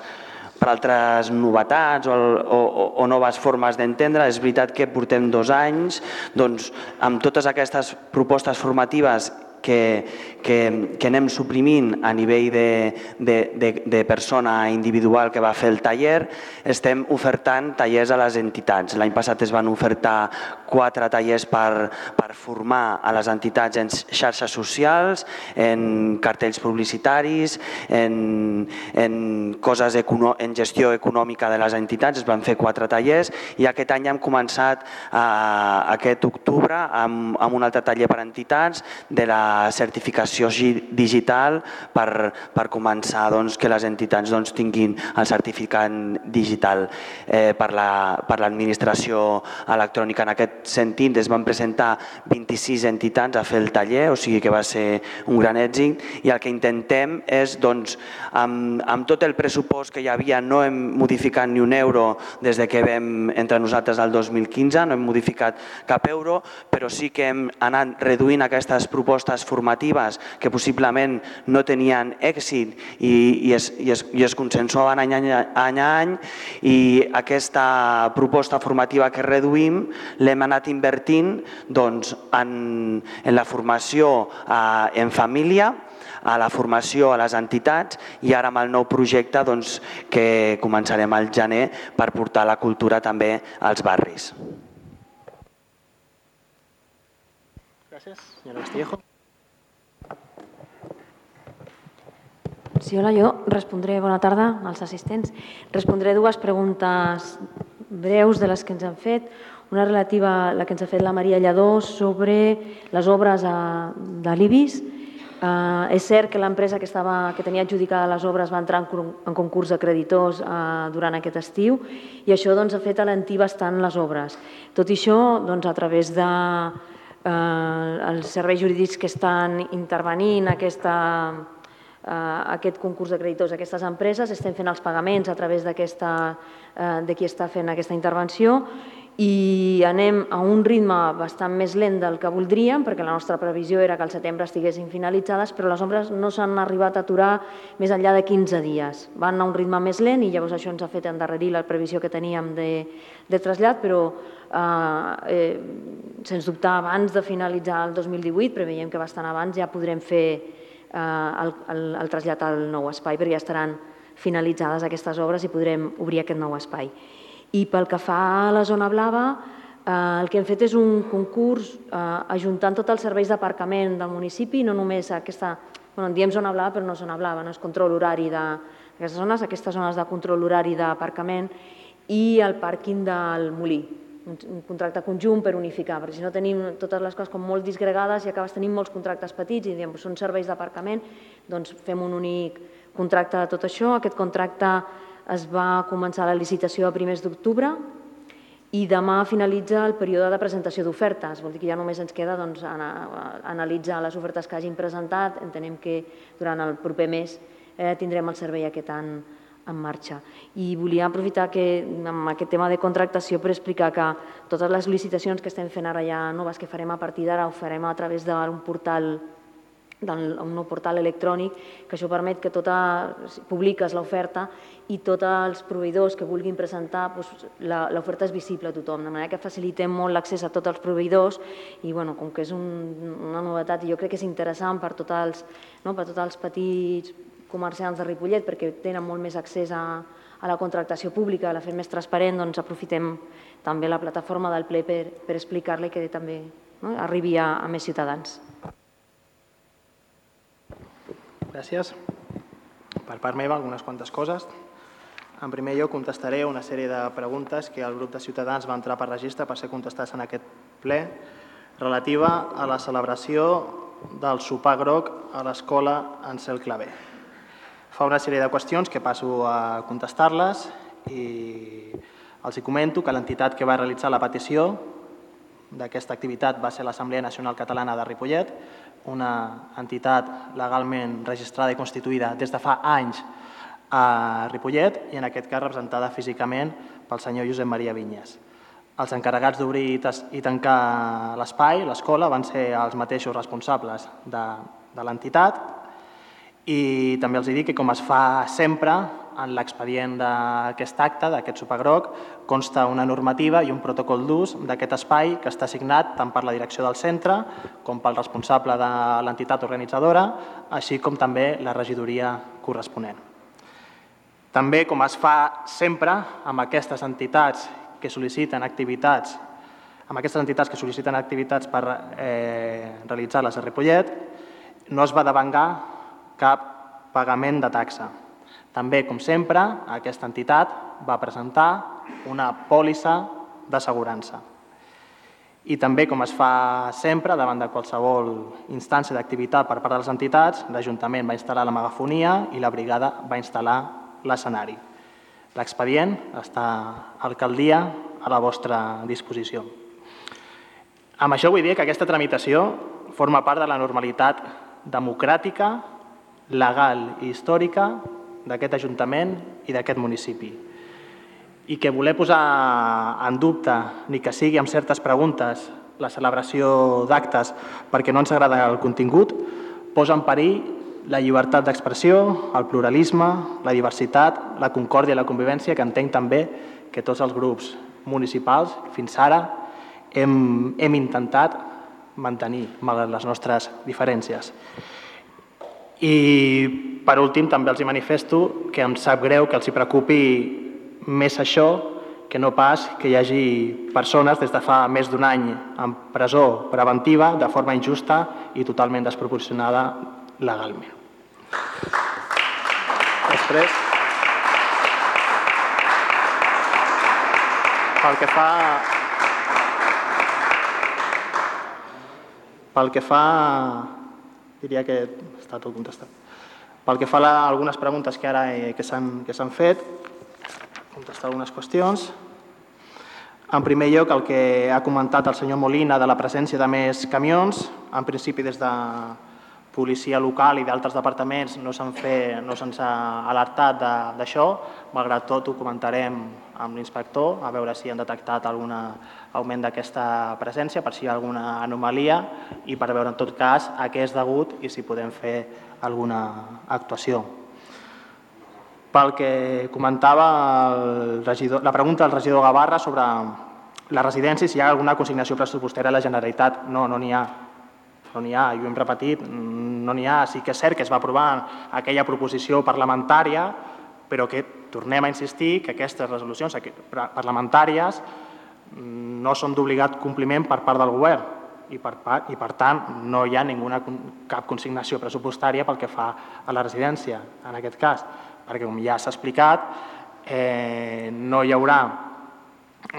per altres novetats o, o, o noves formes d'entendre. És veritat que portem dos anys doncs, amb totes aquestes propostes formatives que, que, que anem suprimint a nivell de, de, de, de persona individual que va fer el taller, estem ofertant tallers a les entitats. L'any passat es van ofertar quatre tallers per, per formar a les entitats en xarxes socials, en cartells publicitaris, en, en coses econo, en gestió econòmica de les entitats, es van fer quatre tallers i aquest any hem començat a, aquest octubre amb, amb un altre taller per entitats de la certificació digital per, per començar doncs, que les entitats doncs, tinguin el certificat digital eh, per l'administració la, electrònica. En aquest sentit es van presentar 26 entitats a fer el taller, o sigui que va ser un gran èxit i el que intentem és, doncs, amb, amb tot el pressupost que hi havia, no hem modificat ni un euro des de que vam entre nosaltres el 2015, no hem modificat cap euro, però sí que hem anat reduint aquestes propostes formatives que possiblement no tenien èxit i, i, es, i, es, i es consensuaven any, any, any any i aquesta proposta formativa que reduïm l'hem anat invertint doncs, en, en la formació eh, en família, a la formació a les entitats i ara amb el nou projecte doncs, que començarem al gener per portar la cultura també als barris. Gràcies, senyora Castillejo. Sí, hola, jo respondré, bona tarda als assistents. Respondré dues preguntes breus de les que ens han fet. Una relativa a la que ens ha fet la Maria Lladó sobre les obres a, de l'IBIS. Uh, és cert que l'empresa que, estava, que tenia adjudicada les obres va entrar en, en concurs de creditors uh, durant aquest estiu i això doncs, ha fet alentir bastant les obres. Tot i això, doncs, a través de, uh, els serveis jurídics que estan intervenint aquesta, eh, aquest concurs de creditors a aquestes empreses, estem fent els pagaments a través eh, de qui està fent aquesta intervenció i anem a un ritme bastant més lent del que voldríem, perquè la nostra previsió era que al setembre estiguessin finalitzades, però les obres no s'han arribat a aturar més enllà de 15 dies. Van a un ritme més lent i llavors això ens ha fet endarrerir la previsió que teníem de, de trasllat, però eh, eh, sens dubte abans de finalitzar el 2018, preveiem que bastant abans ja podrem fer eh, el, el, el trasllat al nou espai, perquè ja estaran finalitzades aquestes obres i podrem obrir aquest nou espai. I pel que fa a la zona blava, eh, el que hem fet és un concurs eh, ajuntant tots els serveis d'aparcament del municipi, no només aquesta, bueno, en diem zona blava, però no zona blava, no és control horari d'aquestes zones, aquestes zones de control horari d'aparcament i el pàrquing del Molí, un contracte conjunt per unificar, perquè si no tenim totes les coses com molt disgregades i acabes tenint molts contractes petits i diem, són serveis d'aparcament, doncs fem un únic contracte de tot això. Aquest contracte es va començar la licitació a primers d'octubre i demà finalitza el període de presentació d'ofertes. Vol dir que ja només ens queda doncs, analitzar les ofertes que hagin presentat. Entenem que durant el proper mes eh, tindrem el servei aquest any en marxa. I volia aprofitar que, amb aquest tema de contractació per explicar que totes les licitacions que estem fent ara ja noves que farem a partir d'ara ho farem a través d'un portal d'un nou portal electrònic, que això permet que tota, publiques l'oferta i tots els proveïdors que vulguin presentar, doncs, l'oferta és visible a tothom, de manera que facilitem molt l'accés a tots els proveïdors i bueno, com que és un, una novetat i jo crec que és interessant per tots els, no, per tots els petits comerciants de Ripollet perquè tenen molt més accés a, a la contractació pública, la fem més transparent, doncs aprofitem també la plataforma del ple per, per explicar-li que també no, arribi a, a més ciutadans. Gràcies. Per part meva, algunes quantes coses. En primer lloc, contestaré una sèrie de preguntes que el grup de ciutadans va entrar per registre per ser contestades en aquest ple. relativa a la celebració del sopar groc a l'escola Ansel Clavé. Fa una sèrie de qüestions que passo a contestar-les i els hi comento que l'entitat que va realitzar la petició d'aquesta activitat va ser l'Assemblea Nacional Catalana de Ripollet, una entitat legalment registrada i constituïda des de fa anys a Ripollet i en aquest cas representada físicament pel senyor Josep Maria Vinyes. Els encarregats d'obrir i tancar l'espai, l'escola, van ser els mateixos responsables de, de l'entitat i també els dic que com es fa sempre en l'expedient d'aquest acte, d'aquest sopagroc, consta una normativa i un protocol d'ús d'aquest espai que està signat tant per la direcció del centre com pel responsable de l'entitat organitzadora, així com també la regidoria corresponent. També, com es fa sempre amb aquestes entitats que sol·liciten activitats amb aquestes entitats que sol·liciten activitats per eh, realitzar-les a Ripollet, no es va devengar cap pagament de taxa. També, com sempre, aquesta entitat va presentar una pòlissa d'assegurança. I també, com es fa sempre, davant de qualsevol instància d'activitat per part de les entitats, l'Ajuntament va instal·lar la megafonia i la brigada va instal·lar l'escenari. L'expedient està a alcaldia a la vostra disposició. Amb això vull dir que aquesta tramitació forma part de la normalitat democràtica, legal i històrica d'aquest Ajuntament i d'aquest municipi. I que voler posar en dubte, ni que sigui amb certes preguntes, la celebració d'actes perquè no ens agrada el contingut, posa en perill la llibertat d'expressió, el pluralisme, la diversitat, la concòrdia i la convivència, que entenc també que tots els grups municipals fins ara hem, hem intentat mantenir, malgrat les nostres diferències. I, per últim, també els hi manifesto que em sap greu que els hi preocupi més això que no pas que hi hagi persones des de fa més d'un any en presó preventiva de forma injusta i totalment desproporcionada legalment. Després, pel que fa pel que fa diria que està tot contestat. Pel que fa a algunes preguntes que ara eh, que s'han fet, contestar algunes qüestions. En primer lloc, el que ha comentat el senyor Molina de la presència de més camions, en principi des de policia local i d'altres departaments no se'ns no ha alertat d'això, malgrat tot ho comentarem amb l'inspector a veure si han detectat algun augment d'aquesta presència, per si hi ha alguna anomalia i per veure en tot cas a què és degut i si podem fer alguna actuació. Pel que comentava el regidor, la pregunta del regidor Gavarra sobre la residència si hi ha alguna consignació pressupostària a la Generalitat. No, no n'hi ha no n'hi ha, i ho hem repetit, no n'hi ha. Sí que és cert que es va aprovar aquella proposició parlamentària, però que tornem a insistir que aquestes resolucions parlamentàries no són d'obligat compliment per part del govern i per, i per tant no hi ha ninguna, cap consignació pressupostària pel que fa a la residència, en aquest cas, perquè com ja s'ha explicat, eh, no hi haurà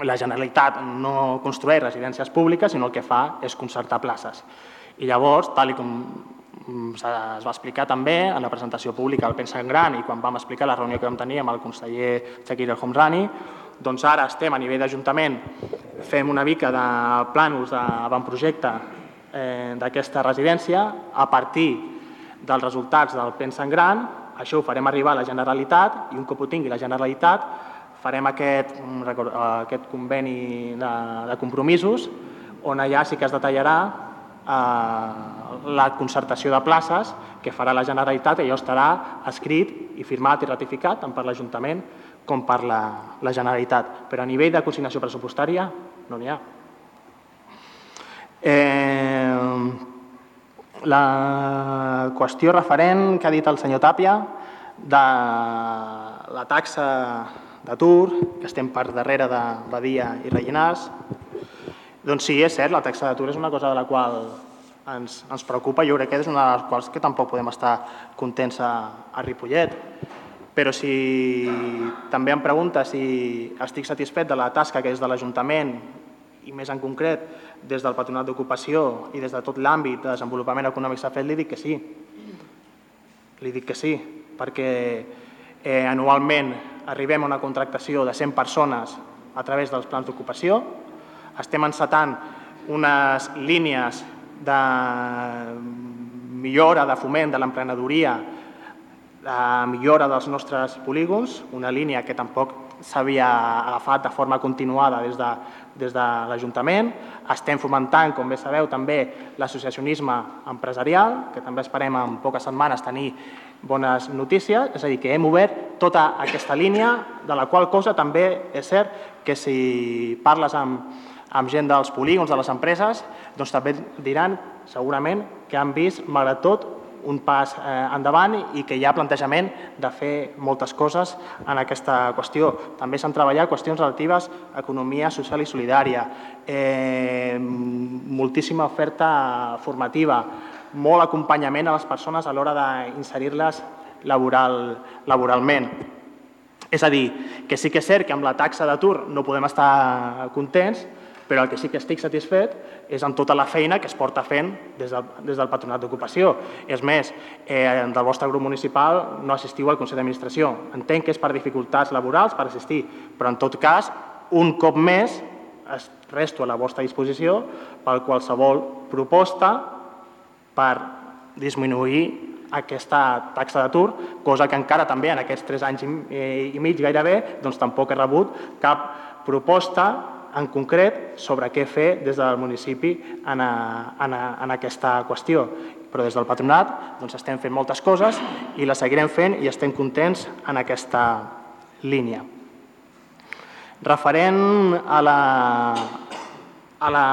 la Generalitat no construeix residències públiques, sinó el que fa és concertar places. I llavors, tal com mm, es va explicar també en la presentació pública del Pensa en Gran i quan vam explicar la reunió que vam tenir amb el conseller Shakir El Homrani, doncs ara estem a nivell d'Ajuntament, fem una mica de plànols d'avantprojecte eh, d'aquesta residència. A partir dels resultats del Pensa en Gran, això ho farem arribar a la Generalitat i un cop ho tingui la Generalitat farem aquest, mm, aquest conveni de, de compromisos on allà sí que es detallarà eh, la concertació de places que farà la Generalitat allò estarà escrit i firmat i ratificat tant per l'Ajuntament com per la, la Generalitat. Però a nivell de consignació pressupostària no n'hi ha. Eh, la qüestió referent que ha dit el senyor Tàpia de la taxa d'atur, que estem per darrere de Badia i Rellinars, doncs sí, és cert, la taxa d'atur és una cosa de la qual ens, ens preocupa. Jo crec que és una de les quals que tampoc podem estar contents a, a Ripollet. Però si també em pregunta si estic satisfet de la tasca que és de l'Ajuntament i més en concret des del Patronat d'Ocupació i des de tot l'àmbit de desenvolupament econòmic s'ha fet, li dic que sí. Li dic que sí, perquè eh, anualment arribem a una contractació de 100 persones a través dels plans d'ocupació, estem encetant unes línies de millora de foment de l'emprenedoria, de millora dels nostres polígons, una línia que tampoc s'havia agafat de forma continuada des de, des de l'Ajuntament. Estem fomentant, com bé sabeu, també l'associacionisme empresarial, que també esperem en poques setmanes tenir bones notícies, és a dir, que hem obert tota aquesta línia, de la qual cosa també és cert que si parles amb, amb gent dels polígons, de les empreses, doncs també diran segurament que han vist, malgrat tot, un pas eh, endavant i que hi ha plantejament de fer moltes coses en aquesta qüestió. També s'han treballat qüestions relatives a economia social i solidària, eh, moltíssima oferta formativa, molt acompanyament a les persones a l'hora d'inserir-les laboral, laboralment. És a dir, que sí que és cert que amb la taxa d'atur no podem estar contents, però el que sí que estic satisfet és amb tota la feina que es porta fent des del, des del Patronat d'Ocupació. És més, eh, del vostre grup municipal no assistiu al Consell d'Administració. Entenc que és per dificultats laborals per assistir, però en tot cas, un cop més, es resto a la vostra disposició per qualsevol proposta per disminuir aquesta taxa d'atur, cosa que encara també en aquests tres anys i, eh, mig gairebé doncs tampoc he rebut cap proposta en concret sobre què fer des del municipi en, a, en, a, en aquesta qüestió. Però des del patronat doncs, estem fent moltes coses i les seguirem fent i estem contents en aquesta línia. Referent a la, a la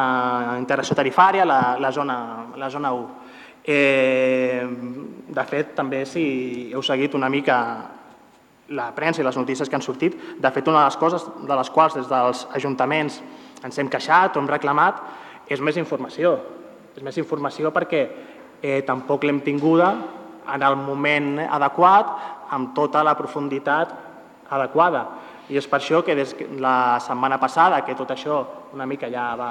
integració tarifària, la, la, zona, la zona 1. Eh, de fet, també si heu seguit una mica la premsa i les notícies que han sortit. De fet, una de les coses de les quals des dels ajuntaments ens hem queixat o hem reclamat és més informació. És més informació perquè eh, tampoc l'hem tinguda en el moment adequat, amb tota la profunditat adequada. I és per això que des la setmana passada, que tot això una mica ja va,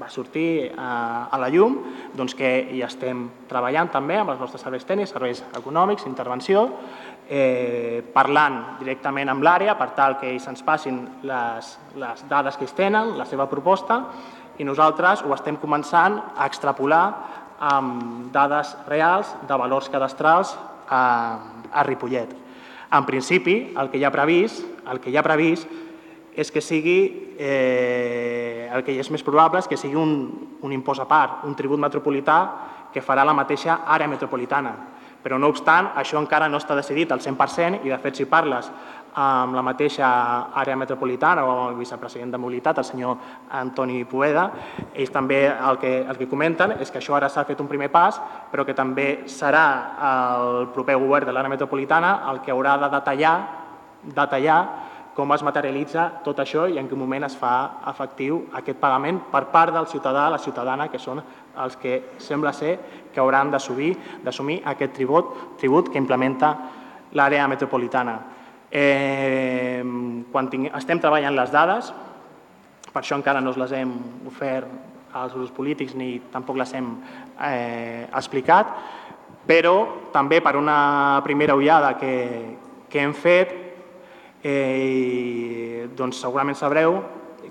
va sortir a, eh, a la llum, doncs que hi estem treballant també amb els nostres serveis tècnics, serveis econòmics, intervenció, eh, parlant directament amb l'àrea per tal que ells ens passin les, les dades que ells tenen, la seva proposta, i nosaltres ho estem començant a extrapolar amb dades reals de valors cadastrals a, a Ripollet. En principi, el que hi ha previst, el que hi ha previst és que sigui, eh, el que és més probable és que sigui un, un impost a part, un tribut metropolità que farà la mateixa àrea metropolitana. Però no obstant, això encara no està decidit al 100% i de fet si parles amb la mateixa àrea metropolitana o el vicepresident de mobilitat, el senyor Antoni Poeda, ells també el que, el que comenten és que això ara s'ha fet un primer pas, però que també serà el proper govern de l'àrea metropolitana el que haurà de detallar, detallar com es materialitza tot això i en quin moment es fa efectiu aquest pagament per part del ciutadà, la ciutadana, que són els que sembla ser que hauran d'assumir aquest tribut, tribut que implementa l'àrea metropolitana. Eh, quan tinc, estem treballant les dades, per això encara no les hem ofert als grups polítics ni tampoc les hem eh, explicat, però també per una primera ullada que, que hem fet eh, doncs segurament sabreu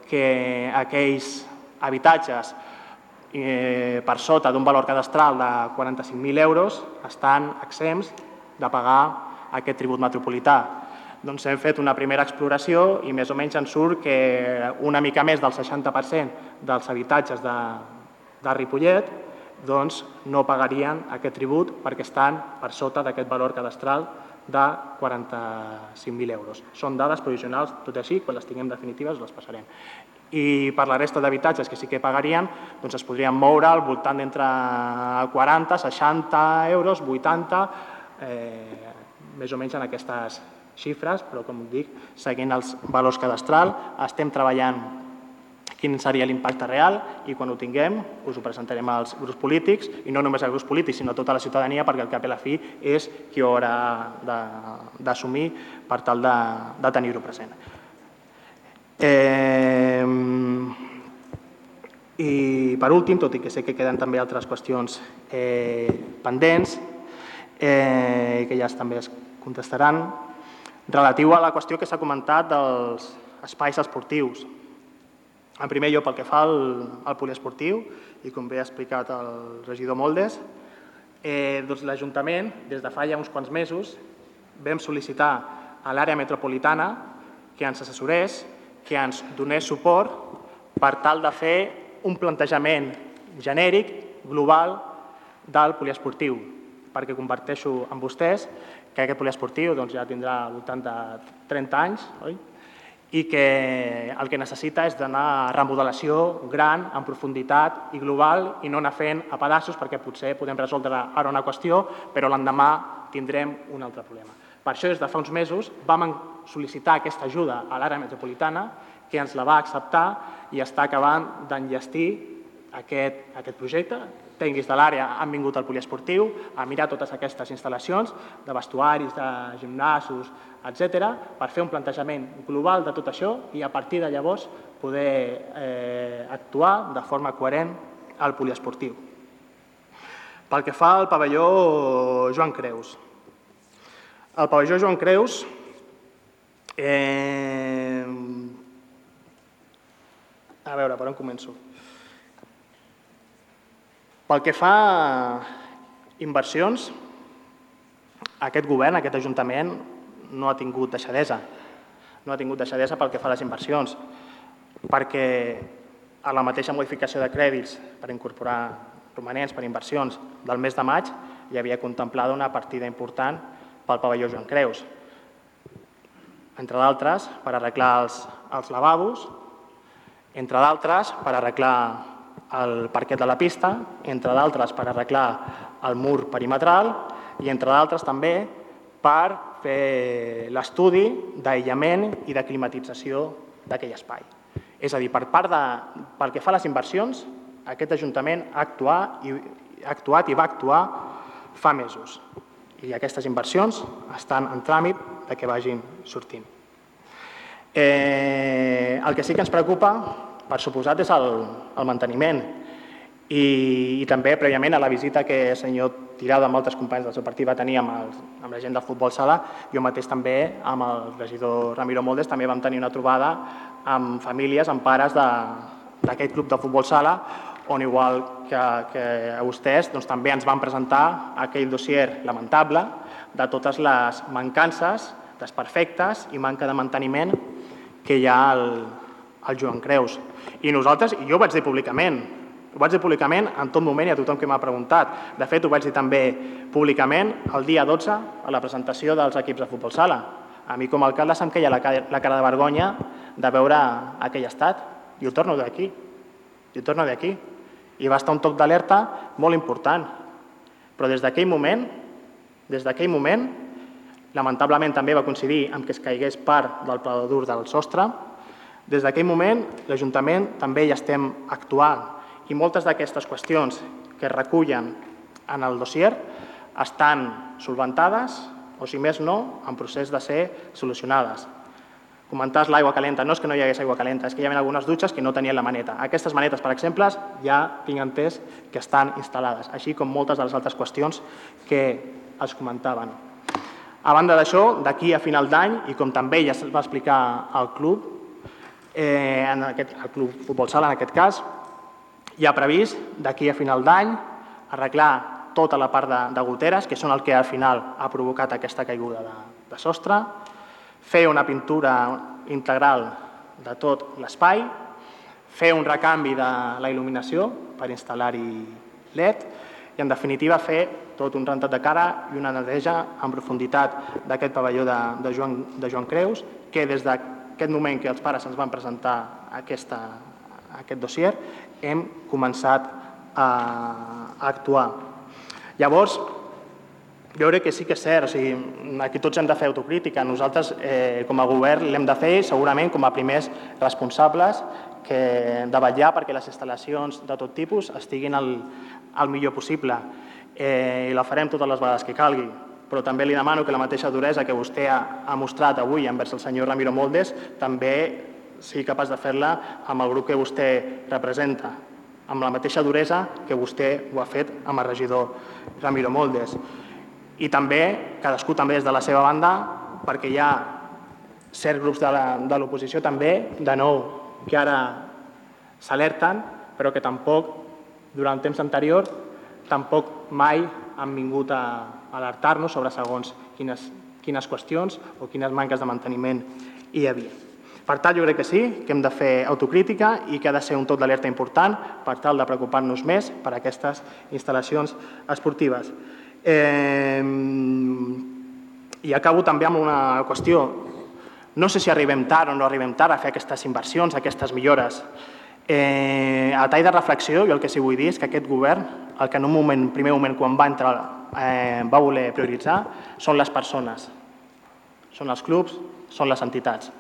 que aquells habitatges eh, per sota d'un valor cadastral de 45.000 euros estan exempts de pagar aquest tribut metropolità. Doncs hem fet una primera exploració i més o menys ens surt que una mica més del 60% dels habitatges de, de Ripollet doncs, no pagarien aquest tribut perquè estan per sota d'aquest valor cadastral de 45.000 euros. Són dades provisionals, tot i així, quan les tinguem definitives les passarem. I per la resta d'habitatges que sí que pagarien, doncs es podrien moure al voltant d'entre 40, 60 euros, 80, eh, més o menys en aquestes xifres, però com dic, seguint els valors cadastral, estem treballant quin seria l'impacte real i quan ho tinguem us ho presentarem als grups polítics i no només als grups polítics sinó a tota la ciutadania perquè el cap i la fi és qui ho haurà d'assumir per tal de, de tenir-ho present. Eh, I per últim, tot i que sé que queden també altres qüestions eh, pendents, eh, que ja també es contestaran, relatiu a la qüestió que s'ha comentat dels espais esportius. En primer lloc, pel que fa al, al poliesportiu, i com bé ha explicat el regidor Moldes, eh, doncs l'Ajuntament, des de fa ja uns quants mesos, vam sol·licitar a l'àrea metropolitana que ens assessorés, que ens donés suport per tal de fer un plantejament genèric, global, del poliesportiu, perquè comparteixo amb vostès que aquest poliesportiu doncs, ja tindrà al voltant de 30 anys, oi? I que el que necessita és d'anar a remodelació gran, en profunditat i global i no anar fent a pedaços perquè potser podem resoldre ara una qüestió però l'endemà tindrem un altre problema. Per això des de fa uns mesos vam sol·licitar aquesta ajuda a l'àrea metropolitana que ens la va acceptar i està acabant d'enllestir aquest, aquest projecte. Tècnics de l'àrea han vingut al poliesportiu a mirar totes aquestes instal·lacions de vestuaris, de gimnasos, etc, per fer un plantejament global de tot això i a partir de llavors poder eh, actuar de forma coherent al poliesportiu. Pel que fa al pavelló Joan Creus. El pavelló Joan Creus eh, a veure, per on començo? Pel que fa a inversions, aquest govern, aquest Ajuntament, no ha tingut deixadesa. No ha tingut deixadesa pel que fa a les inversions, perquè a la mateixa modificació de crèdits per incorporar romanents per inversions del mes de maig hi havia contemplada una partida important pel pavelló Joan Creus. Entre d'altres, per arreglar els, els lavabos, entre d'altres, per arreglar el parquet de la pista, entre d'altres, per arreglar el mur perimetral i, entre d'altres, també per fer l'estudi d'aïllament i de climatització d'aquell espai. És a dir, per part de, pel que fa a les inversions, aquest Ajuntament ha actuat i, ha actuat i va actuar fa mesos. I aquestes inversions estan en tràmit de que vagin sortint. Eh, el que sí que ens preocupa, per suposat, és el, el manteniment. I, I també, prèviament, a la visita que el senyor Tirada amb altres companys del seu partit va tenir amb, el, amb la gent del futbol sala, jo mateix també, amb el regidor Ramiro Moldes, també vam tenir una trobada amb famílies, amb pares d'aquest club de futbol sala, on igual que, que a vostès doncs, també ens van presentar aquell dossier lamentable de totes les mancances, desperfectes i manca de manteniment que hi ha al, al Joan Creus. I nosaltres, i jo vaig dir públicament, ho vaig dir públicament en tot moment i a tothom que m'ha preguntat. De fet, ho vaig dir també públicament el dia 12 a la presentació dels equips de futbol sala. A mi com a alcalde se'm queia la cara de vergonya de veure aquell estat. I ho torno d'aquí. I ho torno d'aquí. I va estar un toc d'alerta molt important. Però des d'aquell moment, des d'aquell moment, lamentablement també va coincidir amb que es caigués part del pla dur del sostre, des d'aquell moment, l'Ajuntament també hi estem actuant i moltes d'aquestes qüestions que es recullen en el dossier estan solventades o, si més no, en procés de ser solucionades. Comentaves l'aigua calenta. No és que no hi hagués aigua calenta, és que hi havia algunes dutxes que no tenien la maneta. Aquestes manetes, per exemple, ja tinc entès que estan instal·lades, així com moltes de les altres qüestions que es comentaven. A banda d'això, d'aquí a final d'any, i com també ja es va explicar al club, eh, en aquest, el Club Futbol Sala en aquest cas, hi ha previst d'aquí a final d'any arreglar tota la part de, de goteres, que són el que al final ha provocat aquesta caiguda de, de sostre, fer una pintura integral de tot l'espai, fer un recanvi de la il·luminació per instal·lar-hi LED i, en definitiva, fer tot un rentat de cara i una neteja en profunditat d'aquest pavelló de, de, Joan, de Joan Creus, que des de aquest moment que els pares ens van presentar aquesta, aquest dossier, hem començat a, a actuar. Llavors, jo crec que sí que és cert, o sigui, aquí tots hem de fer autocrítica. Nosaltres, eh, com a govern, l'hem de fer segurament com a primers responsables que de vetllar perquè les instal·lacions de tot tipus estiguin el, el millor possible. Eh, I la farem totes les vegades que calgui però també li demano que la mateixa duresa que vostè ha, ha mostrat avui envers el senyor Ramiro Moldes també sigui capaç de fer-la amb el grup que vostè representa. amb la mateixa duresa que vostè ho ha fet amb el regidor Ramiro Moldes. I també, cadascú també des de la seva banda, perquè hi ha certs grups de l'oposició també, de nou, que ara s'alerten, però que tampoc, durant temps anterior, tampoc mai han vingut a alertar-nos sobre segons quines, quines qüestions o quines manques de manteniment hi havia. Per tant, jo crec que sí, que hem de fer autocrítica i que ha de ser un tot d'alerta important per tal de preocupar-nos més per aquestes instal·lacions esportives. Eh, I acabo també amb una qüestió. No sé si arribem tard o no arribem tard a fer aquestes inversions, aquestes millores. Eh, a tall de reflexió, jo el que sí vull dir és que aquest govern, el que en un moment, primer moment, quan va entrar, eh, va voler prioritzar, són les persones, són els clubs, són les entitats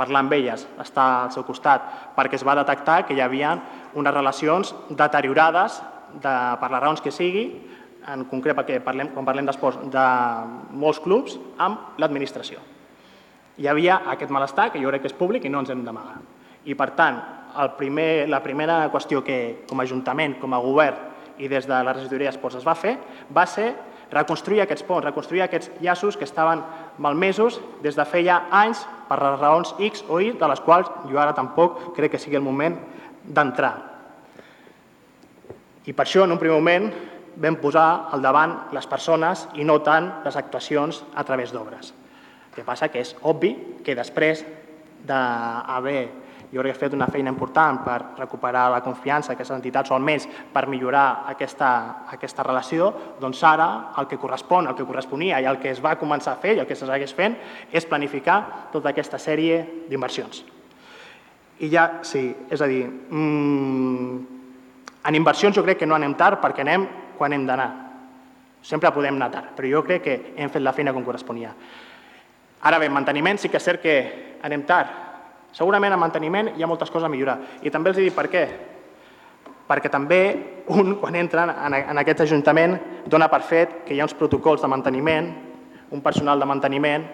parlar amb elles, estar al seu costat, perquè es va detectar que hi havia unes relacions deteriorades de, per les raons que sigui, en concret perquè parlem, quan parlem d'esports, de molts clubs amb l'administració. Hi havia aquest malestar, que jo crec que és públic i no ens hem d'amagar. I per tant, el primer, la primera qüestió que com a Ajuntament, com a govern i des de la regidoria d'esports es va fer, va ser reconstruir aquests ponts, reconstruir aquests llaços que estaven malmesos des de feia anys per les raons X o Y, de les quals jo ara tampoc crec que sigui el moment d'entrar. I per això, en un primer moment, vam posar al davant les persones i no tant les actuacions a través d'obres. El que passa que és obvi que després d'haver jo crec que ha fet una feina important per recuperar la confiança d'aquestes entitats o almenys per millorar aquesta, aquesta relació, doncs ara el que correspon, el que corresponia i el que es va començar a fer i el que se segueix fent és planificar tota aquesta sèrie d'inversions. I ja, sí, és a dir, mmm, en inversions jo crec que no anem tard perquè anem quan hem d'anar. Sempre podem anar tard, però jo crec que hem fet la feina com corresponia. Ara bé, manteniment sí que és cert que anem tard, Segurament en manteniment hi ha moltes coses a millorar. I també els dic per què. Perquè també un, quan entra en aquest ajuntament, dona per fet que hi ha uns protocols de manteniment, un personal de manteniment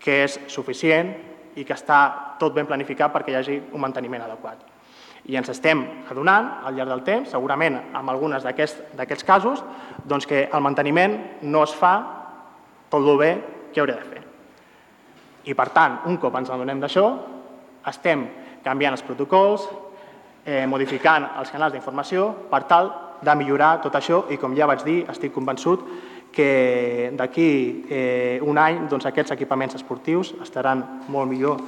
que és suficient i que està tot ben planificat perquè hi hagi un manteniment adequat. I ens estem adonant al llarg del temps, segurament en algunes d'aquests casos, doncs que el manteniment no es fa tot el bé que hauria de fer. I per tant, un cop ens adonem d'això, estem canviant els protocols, eh, modificant els canals d'informació per tal de millorar tot això i, com ja vaig dir, estic convençut que d'aquí eh, un any doncs, aquests equipaments esportius estaran molt millor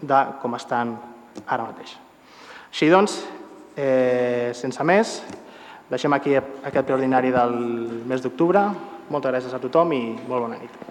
de com estan ara mateix. Així doncs, eh, sense més, deixem aquí aquest preordinari del mes d'octubre. Moltes gràcies a tothom i molt bona nit.